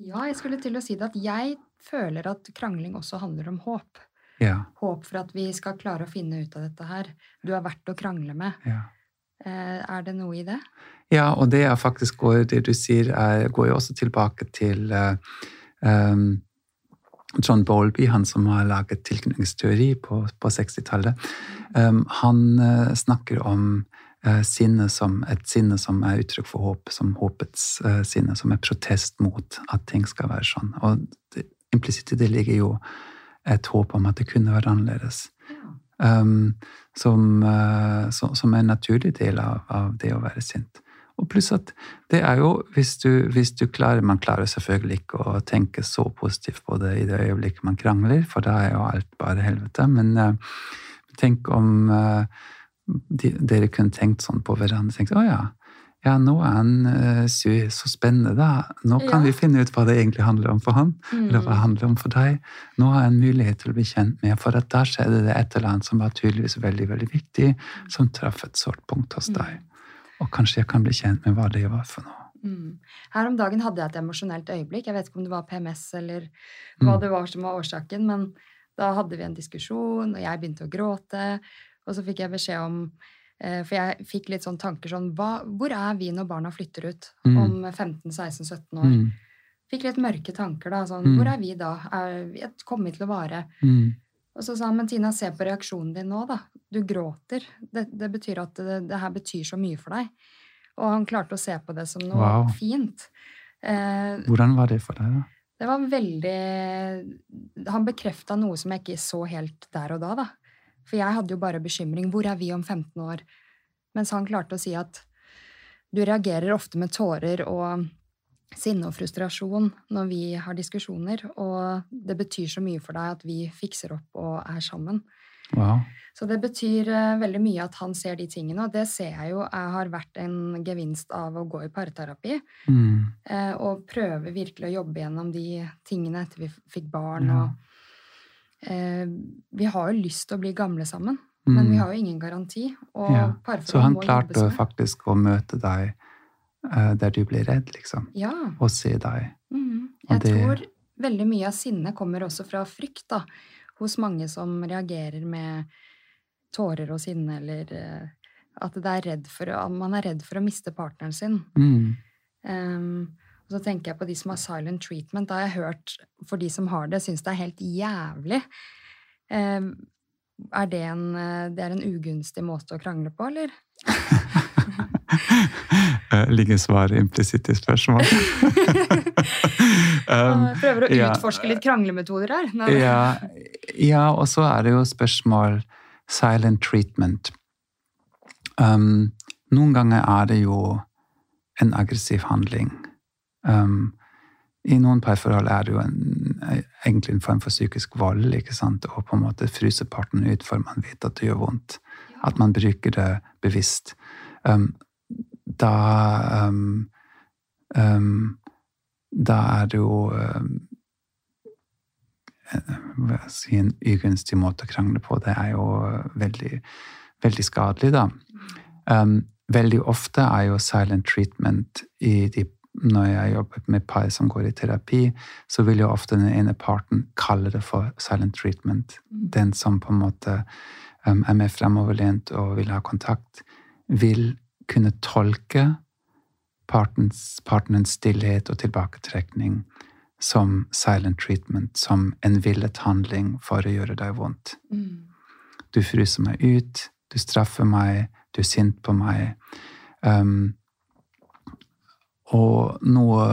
Ja, jeg skulle til å si det at jeg føler at krangling også handler om håp. Ja. Håp for at vi skal klare å finne ut av dette her. Du er verdt å krangle med. Ja. Eh, er det noe i det? Ja, og det faktisk går, det du sier, er, går jo også tilbake til um, John Bowlby, han som har laget tilknytningsteori på, på 60-tallet. Um, han uh, snakker om uh, sinne som et sinne som er uttrykk for håp, som håpets sinne, som er protest mot at ting skal være sånn. Og det, implisitt i det ligger jo et håp om at det kunne vært annerledes. Um, som, uh, som, er en naturlig del av, av, det å være sint. Og pluss at det er jo, hvis du, hvis du, klarer Man klarer selvfølgelig ikke å tenke så positivt på det i det øyeblikket man krangler, for da er jo alt bare helvete. Men uh, tenk om uh, de, dere kunne tenkt sånn på hverandre. tenkt, å ja, ja, nå er han uh, så spennende, da. Nå kan ja. vi finne ut hva det egentlig handler om for han, mm. eller hva det handler om for deg. Nå har jeg en mulighet til å bli kjent med, for at da skjedde det et eller annet som var tydeligvis veldig veldig viktig, som traff et sårt punkt hos mm. Og kanskje jeg kan bli kjent med hva det var for noe. Mm. Her om dagen hadde jeg et emosjonelt øyeblikk. Jeg vet ikke om det var PMS eller hva mm. det var som var årsaken, men da hadde vi en diskusjon, og jeg begynte å gråte, og så fikk jeg beskjed om Eh, for jeg fikk litt sånn tanker sånn hva, Hvor er vi når barna flytter ut mm. om 15-16-17 år? Mm. Fikk litt mørke tanker da. sånn, mm. Hvor er vi da? Er vi kommet til å vare? Mm. Og så sa han, men Tina, se på reaksjonen din nå, da. Du gråter. Det, det betyr at det, det, her betyr så mye for deg. Og han klarte å se på det som noe wow. fint. Eh, Hvordan var det for deg, da? Det var veldig Han bekrefta noe som jeg ikke så helt der og da, da. For jeg hadde jo bare bekymring. Hvor er vi om 15 år? Mens han klarte å si at du reagerer ofte med tårer og sinne og frustrasjon når vi har diskusjoner, og det betyr så mye for deg at vi fikser opp og er sammen. Wow. Så det betyr uh, veldig mye at han ser de tingene, og det ser jeg jo jeg har vært en gevinst av å gå i parterapi. Mm. Uh, og prøve virkelig å jobbe gjennom de tingene etter vi fikk barn. Ja. og eh, Vi har jo lyst til å bli gamle sammen, mm. men vi har jo ingen garanti. Ja. Så han klarte faktisk å møte deg eh, der du blir redd, liksom? Ja. Og se deg? Mm. Jeg det... tror veldig mye av sinnet kommer også fra frykt, da. Hos mange som reagerer med tårer og sinne eller eh, At det er redd for, man er redd for å miste partneren sin. Mm. Um, og så tenker jeg på de som har silent treatment. Da har jeg hørt, for de som har det, syns det er helt jævlig. Um, er det en, eh, det er en ugunstig måte å krangle på, eller? <laughs> Eh, Ligger svaret implisitt i spørsmålet? <laughs> um, prøver å ja. utforske litt kranglemetoder her. Nei, ja, ja, og så er det jo spørsmål silent treatment. Um, noen ganger er det jo en aggressiv handling. Um, I noen parforhold er det jo en, egentlig en form for psykisk vold. ikke sant? Og på en måte fryse parten ut for man vet at det gjør vondt. At man bruker det bevisst. Um, da um, um, Da er det jo um, hva jeg si, en ugunstig måte å krangle på. Det er jo veldig, veldig skadelig, da. Veldig ofte er jo silent treatment i de når jeg jobber med par som går i terapi, så vil jo ofte den ene parten kalle det for silent treatment. Den som på en måte um, er mer fremoverlent og vil ha kontakt, vil kunne tolke partens, partnerens stillhet og tilbaketrekning som silent treatment, som en villet handling for å gjøre deg vondt. Mm. Du fryser meg ut, du straffer meg, du er sint på meg. Um, og noe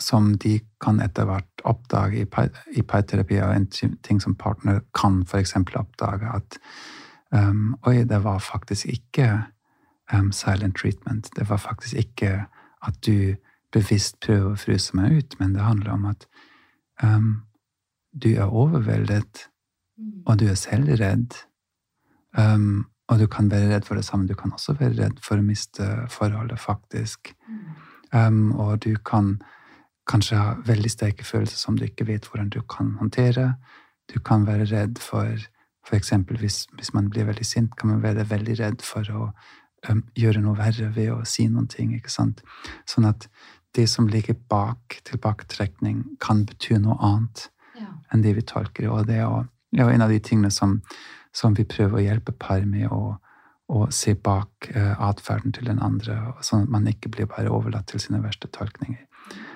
som de kan etter hvert oppdage i, par, i parterapi, og en ting som partner kan f.eks. oppdage, at um, Oi, det var faktisk ikke um, silent treatment. Det var faktisk ikke at du bevisst prøver å fryse meg ut, men det handler om at um, du er overveldet, Mm. og du er selv redd. Um, og du kan være redd for det samme. Du kan også være redd for å miste forholdet, faktisk. Um, og du kan kanskje ha veldig sterke følelser som du ikke vet hvordan du kan håndtere. Du kan være redd for for eksempel hvis, hvis man blir veldig sint, kan man være veldig redd for å um, gjøre noe verre ved å si noen ting. ikke sant? Sånn at det som ligger bak tilbaketrekning, kan bety noe annet Ja. enn det vi tolker. Og det er jo- en av de tingene som, som vi prøver å hjelpe par med å, å se bak uh, atferden til den andre, sånn at man ikke blir bare overlatt til sine verste tolkninger.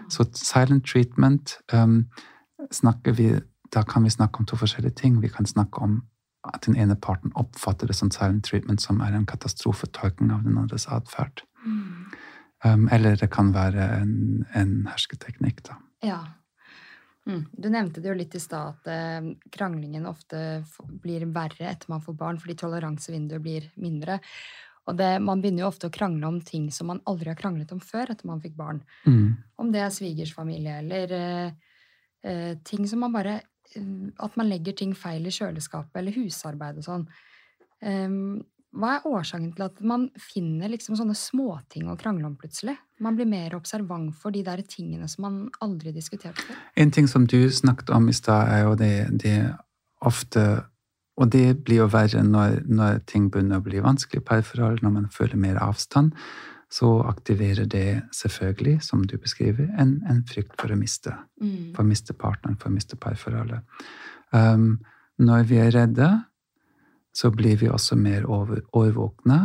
Så silent treatment um, snakker vi Da kan vi snakke om to forskjellige ting. Vi kan snakke om at den ene parten oppfatter det som silent treatment, som er en katastrofetolkning av den andres atferd. Mm. Um, eller det kan være en, en hersketeknikk, da. Ja. Mm. Du nevnte det jo litt i stad at eh, kranglingen ofte blir verre etter man får barn, fordi toleransevinduet blir mindre. Og det, man begynner jo ofte å krangle om ting som man aldri har kranglet om før etter man fikk barn. Mm. Om det er svigersfamilie eller eh, eh, ting som man bare At man legger ting feil i kjøleskapet eller husarbeid og sånn. Hva er årsaken til at man finner liksom sånne småting å krangle om plutselig? Man blir mer observant for de der tingene som man aldri diskuterte før. En ting som du snakket om i stad, er jo det, det ofte Og det blir jo verre når, når ting begynner å bli vanskelig i parforhold, når man føler mer avstand. Så aktiverer det selvfølgelig, som du beskriver, en, en frykt for å miste. Mm. For å miste partneren, for å miste parforholdet. Um, når vi er redde, så blir vi også mer over, årvåkne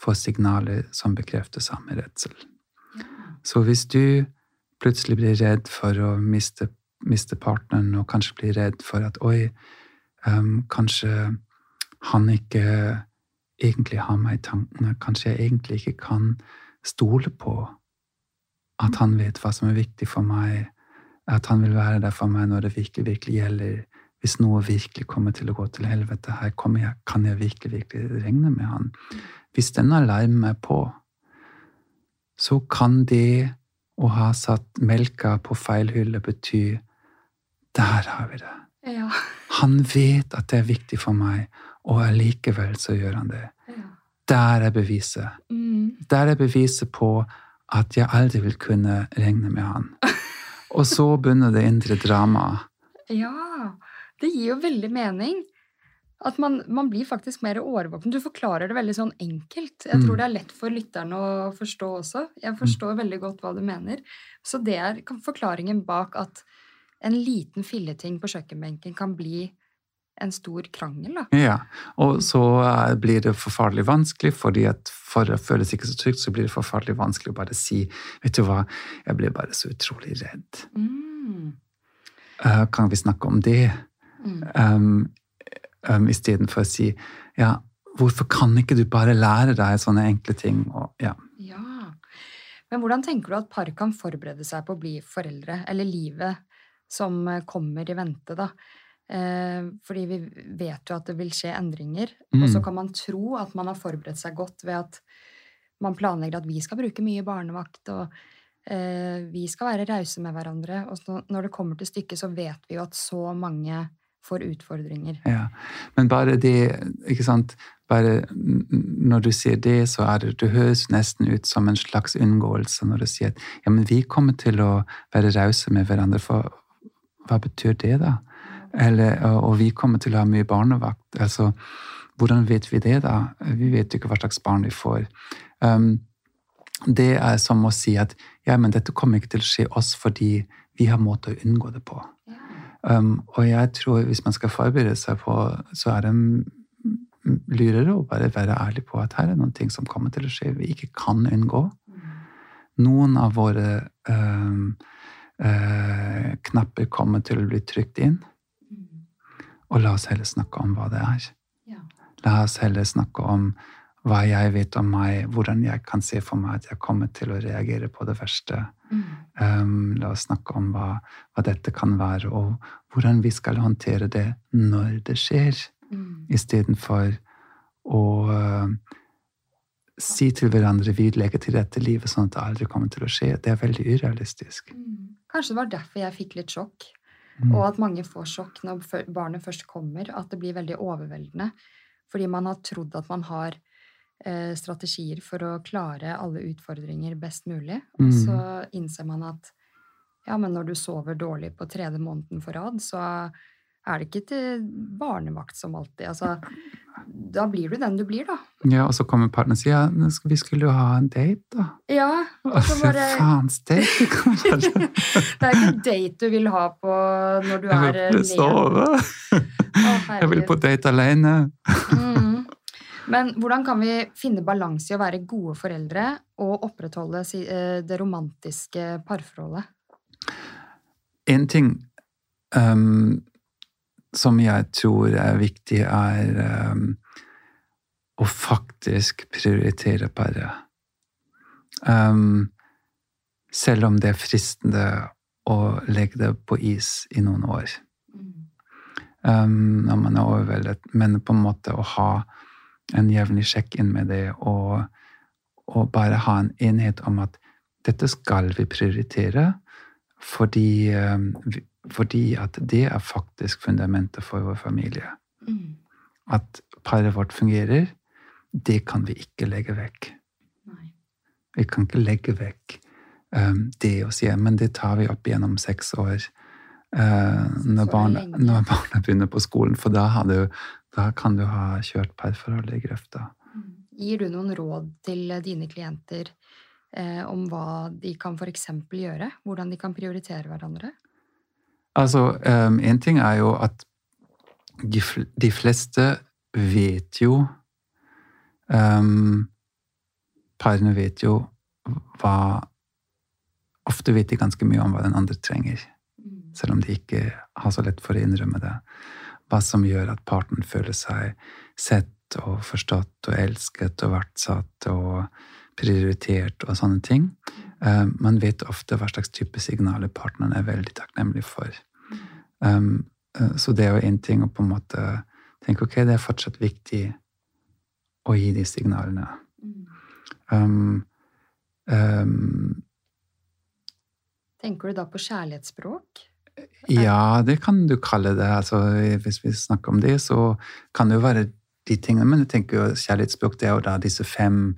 for signaler som bekrefter samme redsel. Så hvis du plutselig blir redd for å miste, miste partneren, og kanskje blir redd for at oi, um, kanskje han ikke egentlig har meg i tankene, kanskje jeg egentlig ikke kan stole på at han vet hva som er viktig for meg, at han vil være der for meg når det virkelig, virkelig gjelder. Hvis noe virkelig kommer til å gå til helvete, her jeg, kan jeg virkelig, virkelig regne med han. Hvis den alarmen er på, så kan det å ha satt melka på feil hylle bety Der har vi det. Ja. Han vet at det er viktig for meg, og allikevel så gjør han det. ja. Der er beviset. Mm. Der er beviset på at jeg aldri vil kunne regne med han. <laughs> Og så begynner det indre dramaet. Ja, det gir jo veldig mening. At man, man blir faktisk mer årvåken. Du forklarer det veldig sånn enkelt. Jeg Mm. tror det er lett for lytterne å forstå også. Jeg forstår veldig godt hva du mener. Så det er forklaringen bak at en liten filleting på kjøkkenbenken kan bli en stor krangel, da. Ja, og så eh, blir det forferdelig vanskelig, fordi at for det føles ikke så trygt, så blir det forferdelig vanskelig å bare si Vet du hva, jeg blir bare så utrolig redd. Mm. Uh, kan vi snakke om det? Mm. Um, um, Istedenfor å si ja, hvorfor kan ikke du bare lære deg sånne enkle ting? Og, ja. ja. Men hvordan tenker du at par kan forberede seg på å bli foreldre, eller livet som kommer i vente, da? Eh, fordi vi vet jo at det vil skje endringer. Mm. Og så kan man tro at man har forberedt seg godt ved at man planlegger at vi skal bruke mye barnevakt, og eh, vi skal være rause med hverandre. Og når det kommer til stykket, så vet vi jo at så mange får utfordringer. Ja, Men bare det, ikke sant bare Når du sier det, så er det Det høres nesten ut som en slags unngåelse når du sier at ja, men vi kommer til å være rause med hverandre. For hva betyr det, da? Eller, og vi kommer til å ha mye barnevakt. Altså, hvordan vet vi det, da? Vi vet jo ikke hva slags barn vi får. Um, det er som å si at ja, men dette kommer ikke til å skje oss fordi vi har måte å unngå det på. Um, og jeg tror hvis man skal forberede seg på, så er det lurere å bare være ærlig på at her er noen ting som kommer til å skje vi ikke kan unngå. Noen av våre um, uh, knapper kommer til å bli trykt inn. Og la oss heller snakke om hva det er. Ja. La oss heller snakke om hva jeg vet om meg, hvordan jeg kan se for meg at jeg kommer til å reagere på det verste. Mm. Um, la oss snakke om hva, hva, dette kan være, og hvordan vi skal håndtere det når det skjer, mm. istedenfor å uh, si til hverandre vi legger til rette livet sånn at det aldri kommer til å skje. Det er veldig urealistisk. Mm. Kanskje det var derfor jeg fikk litt sjokk. Mm. Og at mange får sjokk når barnet først kommer. At det blir veldig overveldende. Fordi man har trodd at man har eh, strategier for å klare alle utfordringer best mulig. Og mm. så innser man at ja, men når du sover dårlig på tredje måneden for rad, så er det ikke til barnevakt som alltid. Altså, da blir du den du blir, da. Ja, og så kommer partneren og sier ja, vi skulle jo ha en date, da. Ja, og så bare Faens date! <laughs> det er ikke en date du vil ha på når du er Jeg vil sove! jeg vil på date alene. mm. Men hvordan kan vi finne balanse i å være gode foreldre og opprettholde eh, det romantiske parforholdet? En ting um, som jeg tror er viktig, er um, å faktisk prioritere paret. Um, selv om det er fristende å legge det på is i noen år. Um, når man er overveldet. Men på en måte å ha en jevnlig sjekk-inn med det, og, og, bare ha en enhet om at dette skal vi prioritere, fordi um, vi, fordi at det er faktisk fundamentet for vår familie. Mm. At paret vårt fungerer, det kan vi ikke legge vekk. Nei. Vi kan ikke legge vekk um, det si men det tar vi opp gjennom seks år. Uh, når, barna, når, barna, begynner på skolen, for da, du, da kan du ha kjørt parforholdet i grøfta. Mm. Gir du noen råd til dine klienter eh, om hva de kan f.eks. gjøre? Hvordan de kan prioritere hverandre? Altså, um, en ting er jo at de, de fleste vet jo um, Parene vet jo hva Ofte vet de ganske mye om hva den andre trenger, mm. selv om de ikke har så lett for å innrømme det. Hva som gjør at parten føler seg sett og forstått og elsket og verdsatt og prioritert og sånne ting. Um, man vet ofte hva slags type signaler partneren er veldig takknemlig for. Um, så det er jo én ting å på en måte tenke ok, det er fortsatt viktig å gi de signalene. Um, um, Tenker du da på kjærlighetsspråk? Ja, det kan du kalle det. Altså, hvis vi snakker om det, så kan det jo være de tingene. Men jeg tenker jo kjærlighetsspråk det er jo da disse fem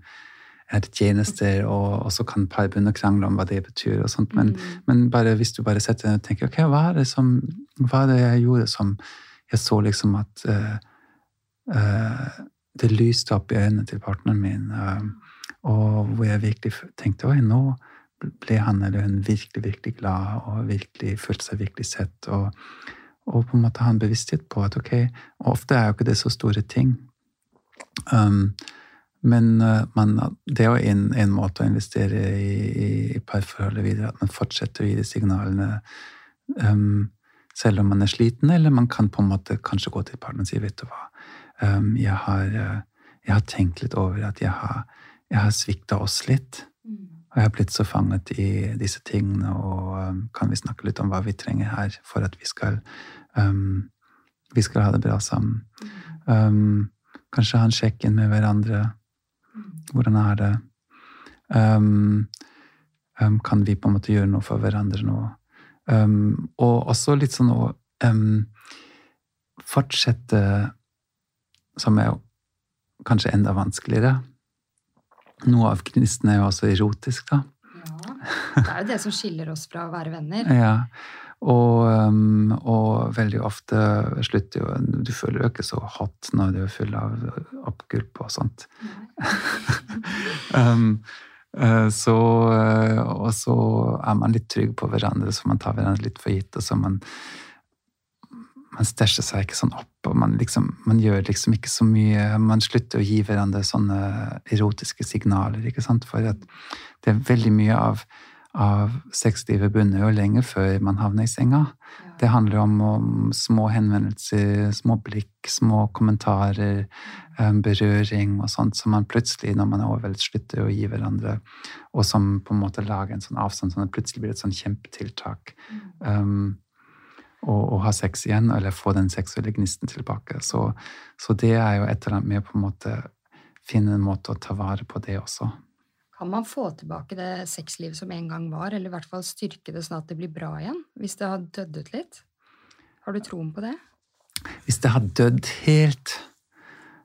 er det tjenester, og, og så kan par begynne å krangle om hva det betyr. og sånt, Men, mm. men bare, hvis du bare setter deg og tenker ok, hva er, det som, hva er det jeg gjorde som jeg så liksom at uh, uh, det lyste opp i øynene til partneren min, uh, og hvor jeg virkelig tenkte oi, nå ble han eller hun virkelig, virkelig glad og virkelig følte seg virkelig sett. og og på en måte ha en bevissthet på at ok, og ofte er jo ikke det så store ting. Um, men men, det er jo en, en, måte å investere i, i parforholdet videre, at man fortsetter å gi de signalene um, selv om man er sliten, eller man kan på en måte kanskje gå til partneren og si vet du hva, um, jeg, har, uh, jeg, har, tenkt litt over at jeg har, jeg har svikta oss litt. Og jeg har blitt så fanget i disse tingene, og um, kan vi snakke litt om hva vi trenger her for at vi skal, vi skal ha det bra sammen? Mm. Kanskje ha en sjekk-in med hverandre. Mm. Hvordan er det? Um, um, kan vi på en måte gjøre noe for hverandre nå? og også litt sånn å fortsette Som er kanskje enda vanskeligere noe av gnisten er jo også erotisk, da. Ja. Det er jo det som skiller oss fra å være venner. <laughs> ja. Og, um, og, veldig ofte slutter jo Du føler jo ikke så hot når du er full av oppgulp og sånt. um, <laughs> så, uh, og så er man litt trygg på hverandre, så man tar hverandre litt for gitt. og så man man stæsjer seg ikke sånn opp, og man, liksom, man, gjør liksom ikke så mye Man slutter å gi hverandre sånne erotiske signaler, ikke sant? For det er veldig mye av, av sexlivet bunner jo lenge før man havner i senga. Ja. Det handler om, om, små henvendelser, små blikk, små kommentarer, um, berøring og sånt som man plutselig, når man er overveldet, slutter å gi hverandre, og som på en måte lager en sånn avstand, sånn at det plutselig blir et sånn kjempetiltak. Um, og, og, ha sex igjen, eller få den seksuelle gnisten tilbake. Så, så, det er jo et eller annet med å på en måte finne en måte å ta vare på det også. Kan man få tilbake det sexlivet som en gang var, eller i hvert fall styrke det sånn at det blir bra igjen, hvis det har dødd ut litt? Har du troen på det? Hvis det har dødd helt,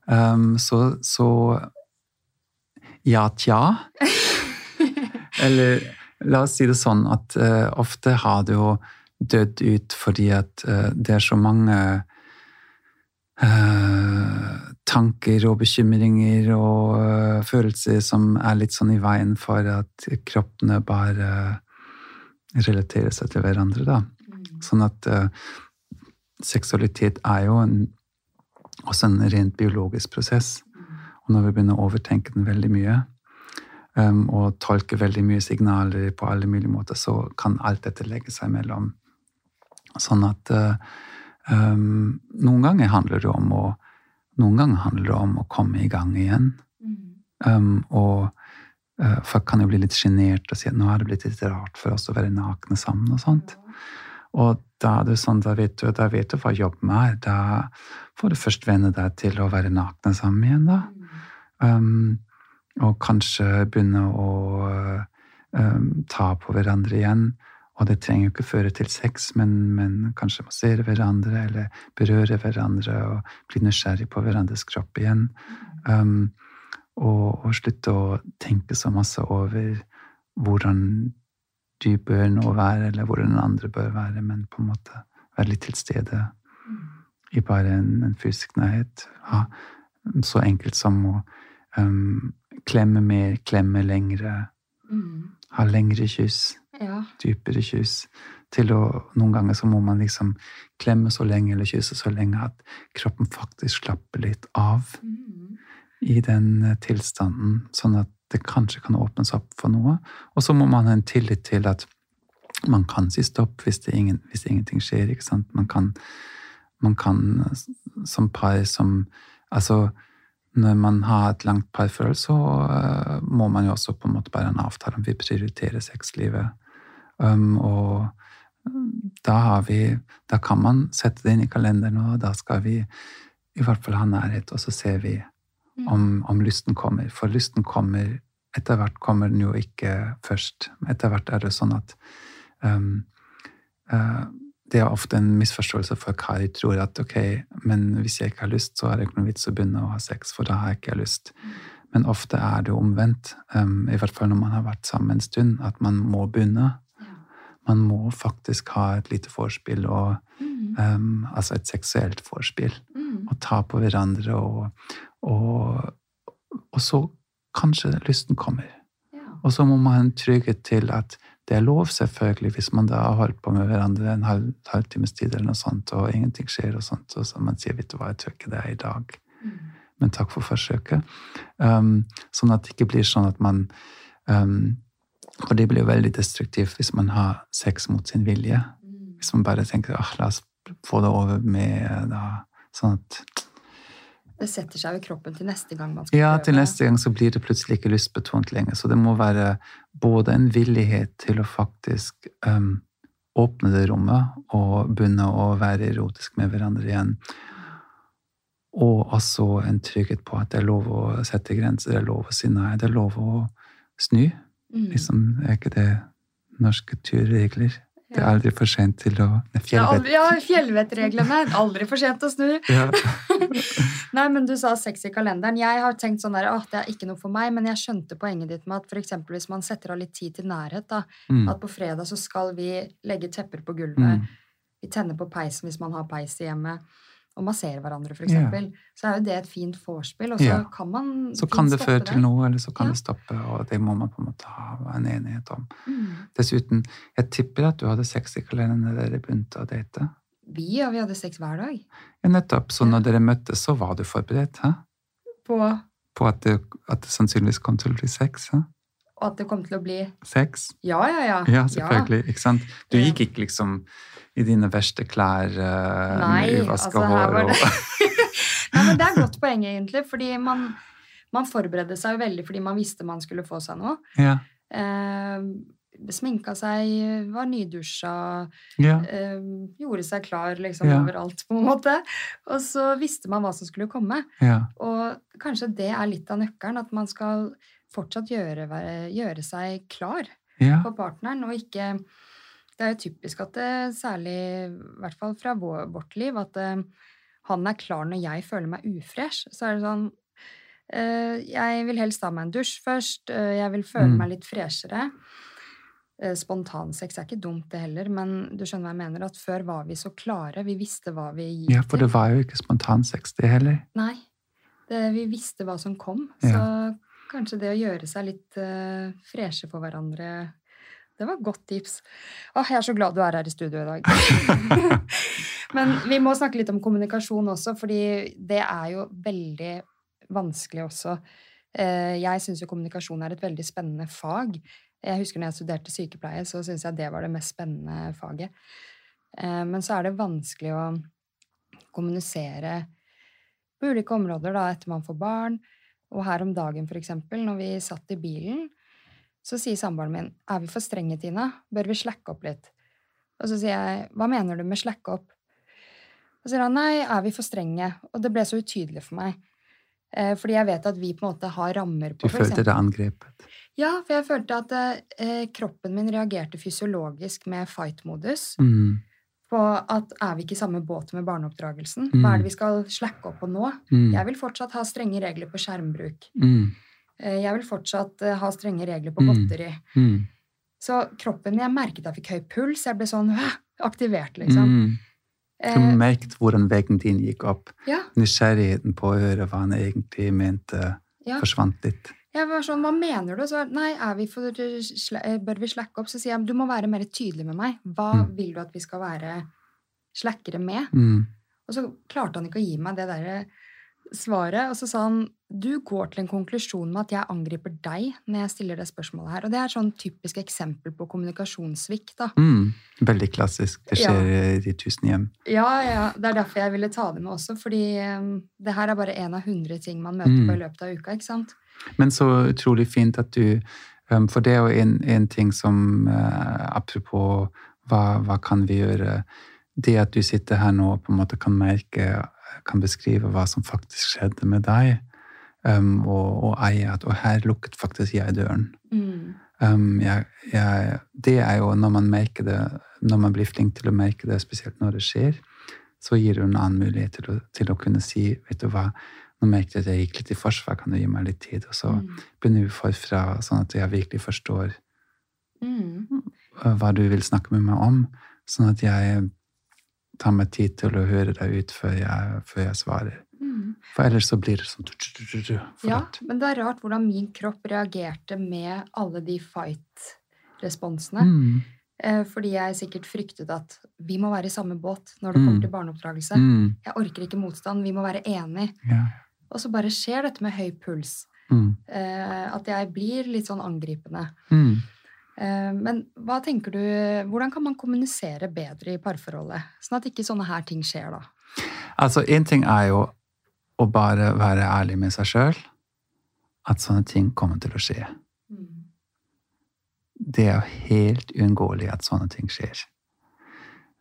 um, så, så ja tja. <laughs> eller la oss si det sånn at uh, ofte har det jo dødd ut fordi at uh, det er så mange uh, tanker og bekymringer og uh, følelser som er litt sånn i veien for at kroppene bare relaterer seg til hverandre, da. Mm. Sånn at seksualitet er jo en, også en rent biologisk prosess. Mm. Og når vi begynner å overtenke den veldig mye, um, og tolke veldig mye signaler på alle mulige måter, så kan alt dette legge seg mellom Sånn at um, noen ganger handler det om å noen ganger handler det om å komme i gang igjen. Um, og uh, folk kan jo bli litt sjenerte og si at nå har det blitt litt rart for oss å være nakne sammen. Og sånt. Og da er det sånn, da vet du, da vet du hva jobben er. Da får du først venne deg til å være nakne sammen igjen, da. Um, og kanskje begynne å um, ta på hverandre igjen. Og det trenger jo ikke føre til sex, men, men kanskje massere hverandre eller berøre hverandre og bli nysgjerrig på hverandres kropp igjen. Um, og, og, slutte å tenke så masse over hvordan du bør nå være, eller hvordan den andre bør være, men på en måte være litt til stede i bare en, en fysisk nærhet. Ja, så enkelt som å um, klemme mer, klemme lengre, mm. ha lengre kyss ja. dypere kyss. Til å, noen ganger så må man liksom klemme så lenge eller kysse så lenge at kroppen faktisk slapper litt av mm. i den eh, tilstanden, sånn at det kanskje kan åpnes opp for noe. Og så må man ha en tillit til at man kan si stopp hvis, ingen, hvis ingenting skjer. ikke sant? Man kan, man kan som par som Altså, når man har et langt parforhold, så uh, må man jo også på en måte bare ha en avtale om vi prioriterer sexlivet Um, og da har vi Da kan man sette det inn i kalenderen, og da skal vi i hvert fall ha nærhet, og så ser vi mm. om, om lysten kommer. For lysten kommer Etter hvert kommer den jo ikke først. Etter hvert er det sånn at um, uh, det er ofte en misforståelse for hva de tror at ok, men hvis jeg ikke har lyst, så er det ikke noen vits å begynne å ha sex, for da har jeg ikke lyst. Mm. Men ofte er det omvendt, um, i hvert fall når man har vært sammen en stund, at man må begynne man må faktisk ha et lite vorspiel, og, mm. um, altså et seksuelt vorspiel. Mm. Og ta på hverandre, og, og, og, så kanskje lysten kommer. Ja. Og så må man ha en trygghet til at Det er lov, selvfølgelig, hvis man da har holdt på med hverandre en halv, halvtimes tid, eller noe sånt, og ingenting skjer, og sånt, og så man sier 'vet du hva, jeg tror ikke det er i dag', mm. men takk for forsøket. Um, sånn at det ikke blir sånn at man um, For det blir jo veldig destruktivt hvis man har sex mot sin vilje. Mm. Hvis man bare tenker ah, 'la oss få det over med' da, Sånn at det setter seg i kroppen til neste gang man skal ja, prøve. Ja, til neste gang så blir det plutselig ikke lystbetont lenger. Så det må være både en villighet til å faktisk um, åpne det rommet og begynne å være erotisk med hverandre igjen. Og også en trygghet på at det er lov å sette grenser, det er lov å si nei, det er lov å snu. Mm. Liksom, er ikke det norske turregler? Det er aldri for sent til å Fjellvett. Ja, fjellvettreglene. Aldri for sent å snu. Ja. <laughs> Nei, men du sa sex i kalenderen. Jeg har tenkt sånn der, at det er ikke noe for meg, men jeg skjønte poenget ditt med at eksempel, hvis man setter av litt tid til nærhet, da, mm. at på fredag så skal vi legge tepper på gulvet, mm. vi tenner på peisen hvis man har peis i hjemmet og massere hverandre, f.eks., ja. så er jo det et fint vorspiel. Og så ja. kan man Så kan det føre til noe, eller så kan ja. det stoppe, og det må man på en måte ha en enighet om. Mm. Dessuten, jeg tipper at du hadde sex i kalenderen da dere begynte å date? Vi, ja, vi hadde sex hver dag. Ja, nettopp. Så når dere møttes, så var du forberedt? Hæ? På På at det, at det sannsynligvis kom til å bli sex? Hæ? Og at det kom til å bli Sex? Ja, ja, ja. Ja, selvfølgelig. Ikke sant? Du gikk ikke liksom i dine verste klær uh, Nei, uvaska altså, hår og <laughs> <laughs> Nei, men Det er et godt poeng, egentlig. fordi man, man forberedte seg jo veldig fordi man visste man skulle få seg noe. Ja. Uh, sminka seg, var nydusja, ja. eh, gjorde seg klar liksom ja. overalt, på en måte. Og så visste man hva som skulle komme. Ja. Og kanskje det er litt av nøkkelen, at man skal fortsatt gjøre, gjøre seg klar på partneren, og ikke det er jo typisk at det, særlig i hvert fall fra vår, vårt liv, at uh, han er klar når jeg føler meg ufresh. Så er det sånn uh, Jeg vil helst ta meg en dusj først. Uh, jeg vil føle mm. meg litt freshere. Spontansex er ikke dumt, det heller, men du skjønner hva jeg mener, at før var vi så klare. Vi visste hva vi gikk til. Ja, for det var jo ikke spontansex, det heller. Nei. Det, vi visste hva som kom. Ja. Så kanskje det å gjøre seg litt freshe for hverandre det var et godt tips. Åh, jeg er så glad du er her i studio i dag. <laughs> Men vi må snakke litt om kommunikasjon også, fordi det er jo veldig vanskelig også. Eh, jeg syns jo kommunikasjon er et veldig spennende fag. Jeg husker når jeg studerte sykepleie, så syntes jeg det var det mest spennende faget. Eh, men så er det vanskelig å kommunisere på ulike områder da, etter man får barn. Og her om dagen, for eksempel, når vi satt i bilen, så sier samboeren min er vi for strenge, Tina, bør vi slakke opp litt? Og så sier jeg hva mener du med slakke opp? Og så sier han nei, er vi for strenge? Og det ble så utydelig for meg. Eh, fordi jeg vet at vi på en måte har rammer på Du følte deg angrepet? Ja, for jeg følte at eh, kroppen min reagerte fysiologisk med fight-modus. Mm. På at er vi ikke i samme båt med barneoppdragelsen? Hva er det mm. vi skal slakke opp på nå? Mm. Jeg vil fortsatt ha strenge regler på skjermbruk. Mm. Eh, jeg vil fortsatt eh, ha strenge regler på mm. godteri. Mm. Mm. Så kroppen Jeg merket jeg fikk høy puls. Jeg ble sånn aktivert, liksom. Mm. Du eh, merket hvordan veggen din gikk opp. Ja. Nysgjerrigheten på å høre hva han egentlig mente, ja. forsvant litt. Jeg var sånn, Hva mener du? Så, nei, vi for, bør vi slacke opp? Så sier jeg du må være mer tydelig med meg. Hva mm. vil du at vi skal være slackere med? Mm. Og så klarte han ikke å gi meg det derre svaret, og så sa han du går til en konklusjon med at jeg angriper deg når jeg stiller det spørsmålet her. Og det er et sånn typisk eksempel på kommunikasjonssvikt. da. Mm, veldig klassisk. Det skjer ja. i de tusen hjem. Ja, ja. Det er derfor jeg ville ta det med også. Fordi um, det her er bare én av hundre ting man møter mm. på i løpet av uka. ikke sant? Men så utrolig fint at du um, For det er jo en, en ting som uh, Apropos hva, hva kan vi gjøre? Det at du sitter her nå og på en måte kan merke kan beskrive hva som faktisk skjedde med deg, um, og, og, eie at Og her lukket faktisk jeg døren. Mm. Um, jeg, jeg, det er jo når man merker det, når man blir flink til å merke det, spesielt når det skjer, så gir det en annen mulighet til å, til å kunne si vet du hva, nå merket jeg at jeg gikk litt i forsvar, kan du gi meg litt tid? Og så mm. begynner vi forfra, sånn at jeg virkelig forstår mm. hva du vil snakke med meg om. Sånn at jeg ta meg tid til å høre deg ut før jeg, før jeg svarer. Mm. For ellers så blir det sånn Ja, men det er rart hvordan min kropp reagerte med alle de fight responsene. Mm. Eh, fordi jeg sikkert fryktet at vi må være i samme båt når det kommer Mm. til barneoppdragelse. Mm. Jeg orker ikke motstand, vi må være enige. Ja. Og så bare skjer dette med høy puls. Mm. Eh, at jeg blir litt sånn angripende. Mm. Eh, men hva tenker du, hvordan kan man kommunisere bedre i parforholdet? Sånn at ikke sånne her ting skjer, da. Altså, én ting er jo å bare være ærlig med seg sjøl. At sånne ting kommer til å skje. Det er jo helt uunngåelig at sånne ting skjer.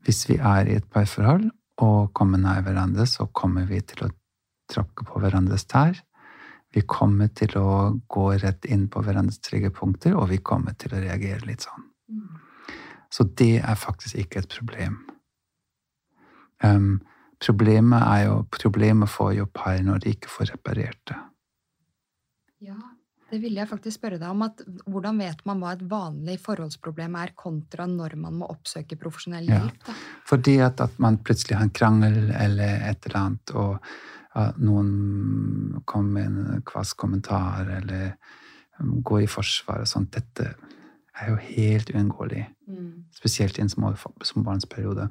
Hvis vi er i et parforhold og kommer nær hverandre, så kommer vi til å tråkke på hverandres tær. Vi kommer til å gå rett inn på hverandres trygge punkter, og vi kommer til å reagere litt sånn. Så det er faktisk ikke et problem. Um, problemet er jo Problemet får jo par når de ikke får reparert det. Ja, det ville jeg faktisk spørre deg om. At, hvordan vet man hva et vanlig forholdsproblem er, kontra når man må oppsøke profesjonell Ja. hjelp? Da? Fordi at, at man plutselig har en krangel eller et eller annet, og noen kommer med en kvass kommentar eller gå går i forsvar og sånt. Dette er jo helt uunngåelig. Spesielt i en små, småbarnsperiode.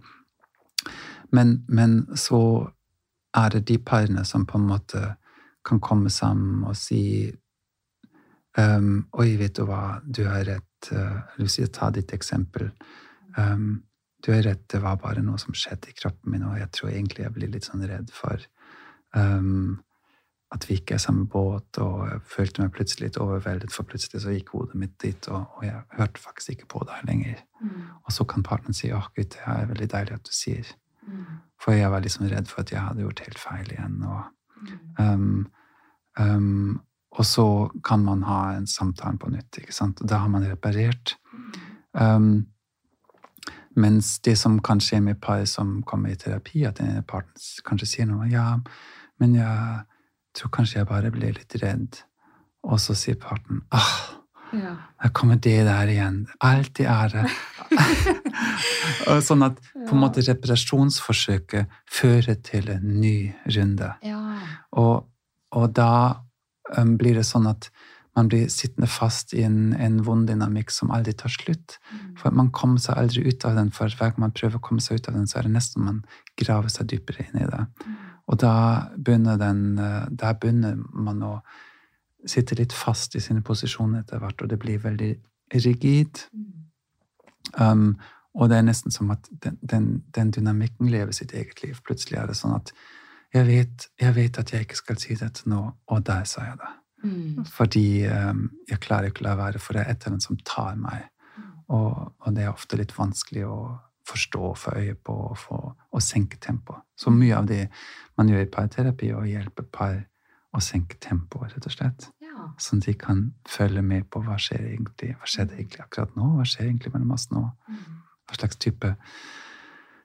Men, men så er det de parene som på en måte kan komme sammen og si um, Oi, vet du hva, du har rett. Uh, si, ta ditt eksempel. Um, du har rett, det var bare noe som skjedde i kroppen min, og jeg tror egentlig jeg blir litt sånn redd for um, at vi ikke er samme båt, og jeg følte meg plutselig litt overveldet, for plutselig så gikk hodet mitt dit, og, og jeg hørte faktisk ikke på her lenger. Og så kan partneren si åh, gud, det er veldig deilig at du sier. For jeg var liksom redd for at jeg hadde gjort helt feil igjen. Og, um, um, og så kan man ha en samtale på nytt, ikke sant? Og da har man reparert. Um, mens det som kan skje med par som kommer i terapi, at en partner kanskje sier noe Ja, men jeg tror kanskje jeg bare ble litt redd. Og så sier parten ah, Ja. her kommer det der igjen. Alltid er det. Sånn at på en måte reparasjonsforsøket fører til en ny runde. ja. Og, og da um, blir det sånn at man blir sittende fast i en, en vond dynamikk som aldri tar slutt. For man kommer seg aldri ut av den, for hver gang man prøver å komme seg ut av den, så er det nesten man graver seg dypere inn i det. Og da begynner, den, da begynner man å sitte litt fast i sine posisjoner etter hvert, og det blir veldig rigid. Um, og det er nesten som at den, den, den dynamikken lever sitt eget liv. Plutselig er det sånn at jeg vet, jeg vet at jeg ikke skal si dette nå, og der sa jeg det. Mm. Fordi um, jeg klarer ikke å la være, for det er et eller annet som tar meg. Og, og det er ofte litt vanskelig å forstå, få øye på og, få, og senke tempoet. Så mye av det man gjør i parterapi, er å hjelpe par å senke tempoet, rett og slett. Ja. Sånn at de kan følge med på hva skjer egentlig, hva skjedde egentlig akkurat nå, hva skjer egentlig mellom oss nå. Hva slags type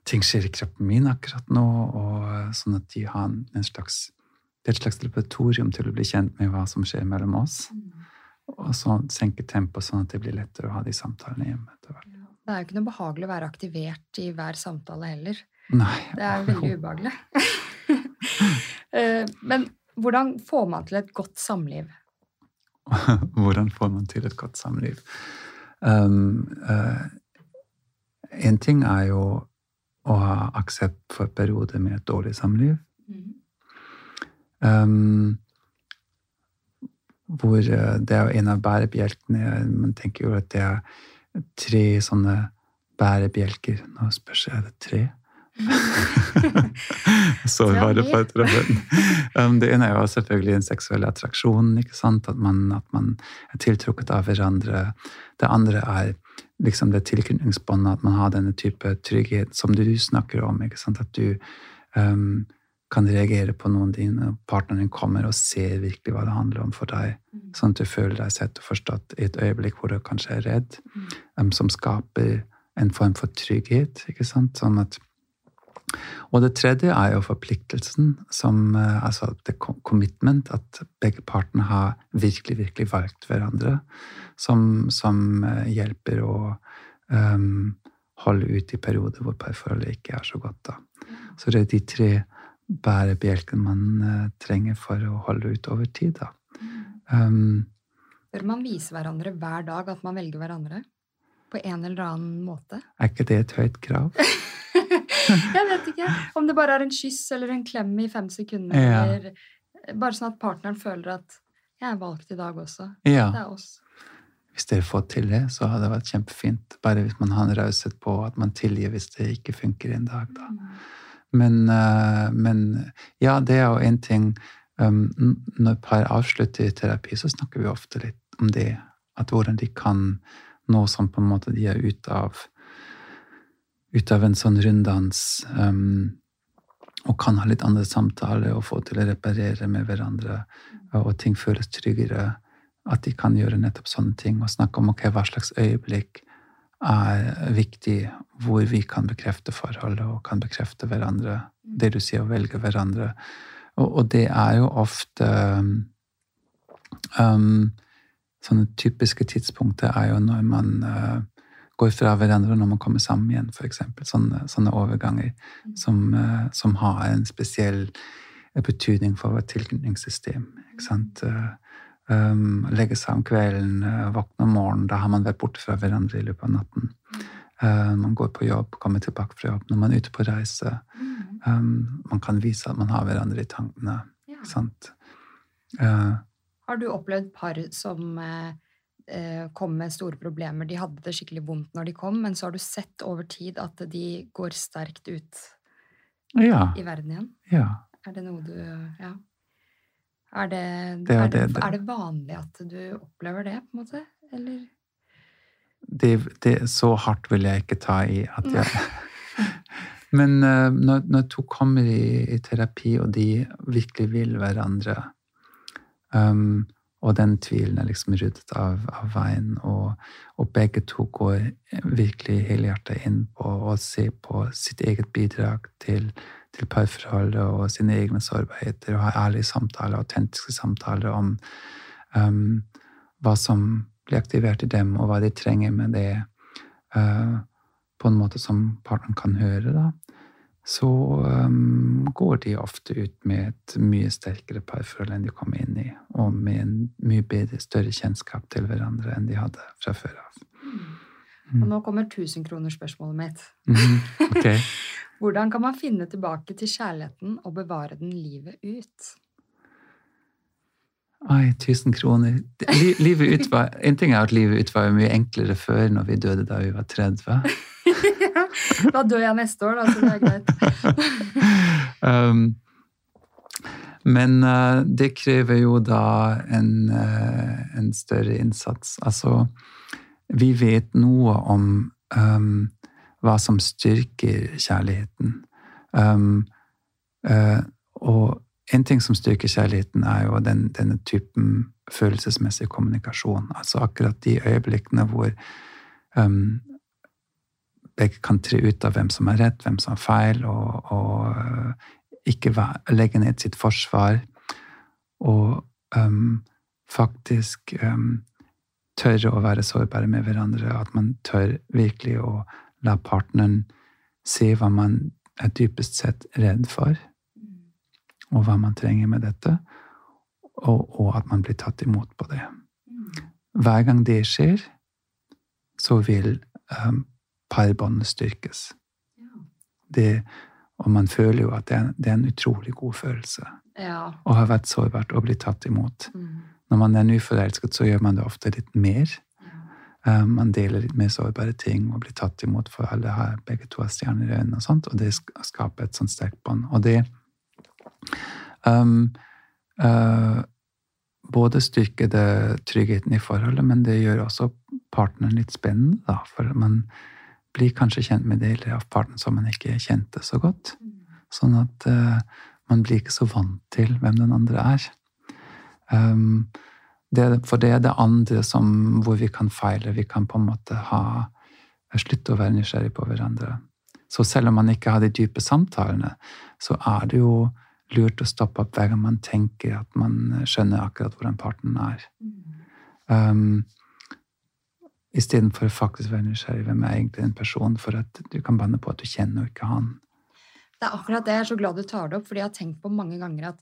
ting skjer i kroppen min akkurat nå, og sånn at de har en, slags det er et slags laboratorium til å bli kjent med hva som skjer mellom oss. Og så senke tempoet, sånn at det blir lettere å ha de samtalene hjemme. etter hvert. Det er jo ikke noe behagelig å være aktivert i hver samtale heller. Nei. Det er veldig <laughs> ubehagelig. Eh, Men hvordan får man til et godt samliv? <laughs> Hvordan får man til et godt samliv? Um, uh, en ting er jo å ha aksept for perioder med et dårlig samliv. Um, hvor uh, det er jo en av bærebjelkene Man tenker jo at det er tre sånne bærebjelker. Nå spørs jeg, er det tre? <laughs> Så bare var det mer. på et røven. Um, det ene er jo selvfølgelig en seksuell attraksjon. ikke sant? At man, at man er tiltrukket av hverandre. Det andre er liksom det tilknytningsbåndet, at man har denne type trygghet som du snakker om. ikke sant? At du um, kan reagere på noen ting. partneren din kommer og ser virkelig hva det handler om for deg. Sånn at du føler deg sett og forstått i et øyeblikk hvor du kanskje er redd. um, som skaper en form for trygghet. ikke sant? Sånn at og det tredje er jo forpliktelsen, som, eh, altså the commitment, at begge partene har virkelig, virkelig valgt hverandre, som, som eh, hjelper å um, holde ut i perioder hvor parforholdet ikke er så godt. Da. Så det er de tre bærebjelkene man eh, trenger for å holde ut over tid. Da. Um, Bør man vise hverandre hver dag at man velger hverandre? På en eller annen måte. Er ikke det et høyt krav? <laughs> jeg vet ikke. Om det bare er en kyss eller en klem i fem sekunder. Ja. Eller bare sånn at partneren føler at 'jeg er valgt i dag også'. Ja. Det er oss. Hvis dere får til det, så hadde det vært kjempefint. Bare hvis man har en raushet på at man tilgir hvis det ikke funker en dag, da. Men, eh, men ja, det er jo en ting um, Når par avslutter i terapi, så snakker vi ofte litt om det. At hvordan de kan nå som på en måte de er ute av ut av en sånn runddans um, og kan ha litt andre samtaler og få til å reparere med hverandre, og ting føles tryggere. At de kan gjøre nettopp sånne ting og snakke om ok, hva slags øyeblikk er viktig, hvor vi kan bekrefte forholdet og kan bekrefte hverandre. Det du sier, å velge hverandre. Og, og det er jo ofte um, Sånne typiske tidspunkter er jo når man uh, går fra hverandre når man kommer sammen igjen, f.eks. Sånne, sånne overganger som, uh, som har en spesiell betydning for vårt tilknytningssystem. Ikke sant? Uh, um, legge seg om kvelden, uh, våkne om morgenen. Da har man vært borte fra hverandre i løpet av natten. Uh, man går på jobb, kommer tilbake fra jobb. Når man er ute på reise, um, man kan vise at man har hverandre i tankene. Ja. Ikke sant? Uh, Har du opplevd par som eh, eh, kom med store problemer? De hadde det skikkelig vondt når de kom, men så har du sett over tid at de går sterkt ut ja. i verden igjen? ja. Er det noe du Ja. Er det, Det er er, det, det- er det vanlig at du opplever det, på en måte? Eller? det, det så hardt vil jeg ikke ta i at jeg <laughs> Men eh, når, når to kommer i, i terapi, og de virkelig vil hverandre, um, og den tvilen er liksom ryddet av, av veien, og, og begge to går virkelig helhjertet inn på å se på sitt eget bidrag til, til parforholdet og sine egne sårbarheter, og ha ærlige samtaler, autentiske samtaler om um, hva som blir aktivert i dem, og hva de trenger med det, uh, på en måte som partneren kan høre, da, så um, går de ofte ut med et mye sterkere parforhold enn de kom inn i, og med en mye bedre, større kjennskap til hverandre enn de hadde fra før av. Og nå kommer tusenkronerspørsmålet mitt. Mhm, ok. <laughs> Hvordan kan man finne tilbake til kjærligheten og bevare den livet ut? Oi, 1000 kroner. Livet ut var, <laughs> en ting er at livet ut var jo mye enklere før, når vi døde da vi var 30. <laughs> Da dør jeg neste år, da, så det er greit. um, men uh, det krever jo da en, uh, en større innsats. Altså, vi vet noe om um, hva som styrker kjærligheten. Um, uh, og en ting som styrker kjærligheten, er jo den, denne typen følelsesmessig kommunikasjon. Altså akkurat de øyeblikkene hvor um, begge kan tre ut av hvem som har rett, hvem som har feil, og, og øh, ikke legge ned sitt forsvar. Og um, faktisk øhm, tørre å være sårbare med hverandre. At man tør virkelig å la partneren se hva man er dypest sett redd for, og hva man trenger med dette, og, og at man blir tatt imot på det. Hver gang det skjer, så vil um, parbåndet styrkes. Det, og man føler jo at det er, det er en utrolig god følelse Ja. å ha vært sårbart og bli tatt imot. Mm. Når man er nyforelsket, så gjør man det ofte litt mer. Um, man deler litt mer sårbare ting og blir tatt imot, for alle har begge to har stjerner i øynene, og sånt, og det skaper et sånt sterkt bånd. Og det um, uh, både styrker det tryggheten i forholdet, men det gjør også partneren litt spennende, da, for man blir kanskje kjent med deler av partneren som man ikke kjente så godt. Sånn at uh, man blir ikke så vant til hvem den andre er. Um, det, for det er det andre som, hvor vi kan feile. Vi kan på en måte ha slutte å være nysgjerrig på hverandre. Så selv om man ikke har de dype samtalene, så er det jo lurt å stoppe opp hver gang man tenker at man skjønner akkurat hvordan parten er. Um, Istedenfor å faktisk være nysgjerrig. Hvem er egentlig en person? For at du kan banne på at du kjenner ikke han. Det er akkurat det. Jeg er så glad du tar det opp, fordi jeg har tenkt på mange ganger at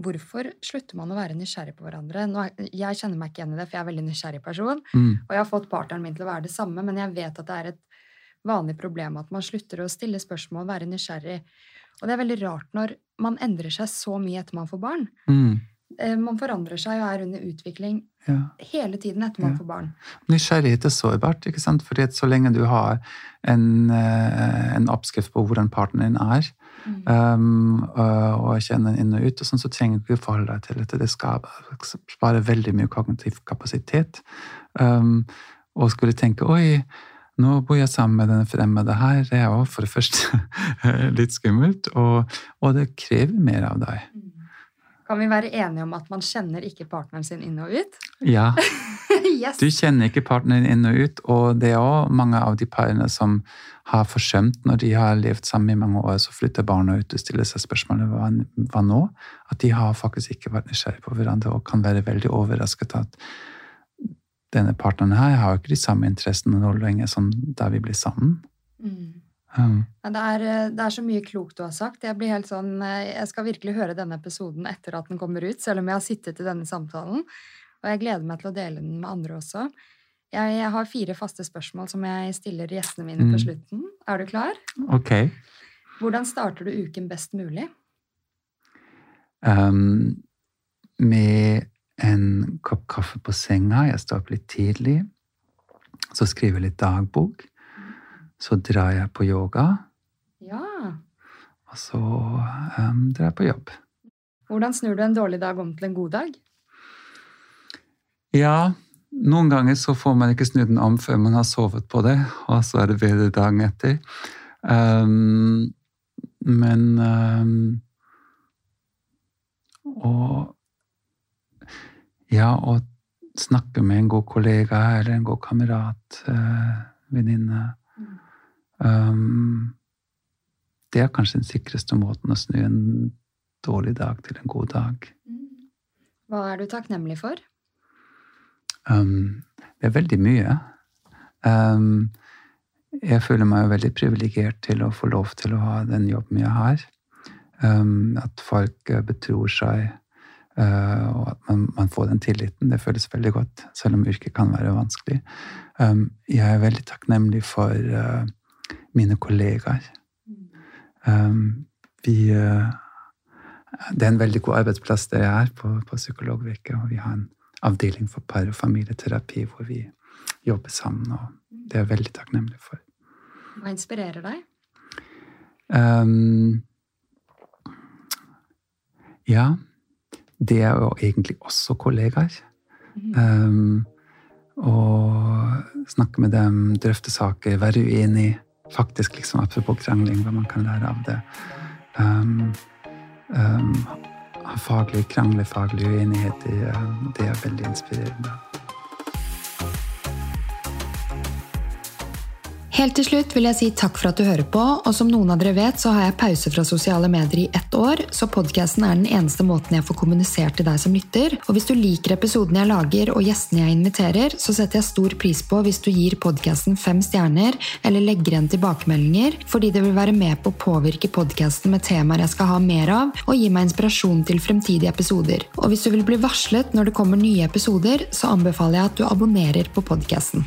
hvorfor slutter man å være nysgjerrig på hverandre? Nå, jeg kjenner meg ikke igjen i det, for jeg er en veldig nysgjerrig person. Mm. Og jeg har fått partneren min til å være det samme, men jeg vet at det er et vanlig problem at man slutter å stille spørsmål, være nysgjerrig. Og det er veldig rart når man endrer seg så mye etter man får barn. Mm. Eh, Man forandrer seg og er under utvikling Ja. hele tiden etter man Ja. får barn. Nysgjerrighet er sårbart, ikke sant? Fordi så lenge du har en, eh, en oppskrift på hvordan partneren din er, Mm. um, og og kjenner den inn og ut, og sånn, så trenger du ikke forholde deg til dette. Det skal spare veldig mye kognitiv kapasitet. Um, og skulle tenke oi, nå bor jeg sammen med denne fremmede her. Det er jo for det første <laughs> litt skummelt, og, og det krever mer av deg. Kan vi være enige om at man kjenner ikke partneren sin inn og ut? Ja, <laughs> yes! du kjenner ikke partneren inn og ut, og det er også mange av de parene som har forsømt når de har levd sammen i mange år, så flytter barna ut og stiller seg spørsmålet hva, hva nå? At de har faktisk ikke vært nysgjerrige på hverandre og kan være veldig overrasket at denne partneren her har ikke de samme interessene nå lenger som da vi ble sammen. Mm. Ja, det, er, eh, det er så mye klokt du har sagt. Jeg blir helt sånn, eh, jeg skal virkelig høre denne episoden etter at den kommer ut, selv om jeg har sittet i denne samtalen. Og jeg gleder meg til å dele den med andre også. Jeg, jeg har fire faste spørsmål som jeg stiller gjestene mine Mm. på slutten. Er du klar? ok. Hvordan starter du uken best mulig? Um, med en kopp kaffe på senga. Jeg står opp litt tidlig. Så skriver jeg litt dagbok. Så drar jeg på yoga. Ja. Og så um, drar jeg på jobb. Hvordan snur du en dårlig dag om til en god dag? Ja, noen ganger så får man ikke snudd den om før man har sovet på det, og så er det bedre dagen etter. Um, men um, Og Ja, å snakke med en god kollega eller en god kamerat, uh, venninne um, Det er kanskje den sikreste måten å snu en dårlig dag til en god dag. Hva er du takknemlig for? Um, det er veldig mye. Um, jeg føler meg veldig privilegert til å få lov til å ha den jobben jeg har. Um, at folk uh, betror seg, uh, og at man, man får den tilliten. Det føles veldig godt, selv om yrket kan være vanskelig. Jeg er veldig takknemlig for uh, mine kollegaer. Um, vi uh, Det er en veldig god arbeidsplass der jeg er, på, på Psykologveka. og vi har en avdeling for par- og familieterapi hvor vi jobber sammen, og det er jeg veldig takknemlig for. Hva inspirerer deg? Um, ja, det er jo egentlig også kollegaer. Um, og snakke med dem, drøfte saker, være uenig. Faktisk, liksom, apropos krangling, hva man kan lære av det. Um, um, faglig, krangle faglig uenighet, det, det er veldig inspirerende. Helt til slutt vil jeg si takk for at du hører på, og som noen av dere vet, så har jeg pause fra sosiale medier i ett år, så podcasten er den eneste måten jeg får kommunisert til deg som lytter. Og hvis du liker episoden jeg lager og gjestene jeg inviterer, så setter jeg stor pris på hvis du gir podcasten fem stjerner, eller legger igjen tilbakemeldinger, fordi det vil være med på å påvirke podcasten med temaer jeg skal ha mer av, og gi meg inspirasjon til fremtidige episoder. Og hvis du vil bli varslet når det kommer nye episoder, så anbefaler jeg at du abonnerer på podcasten.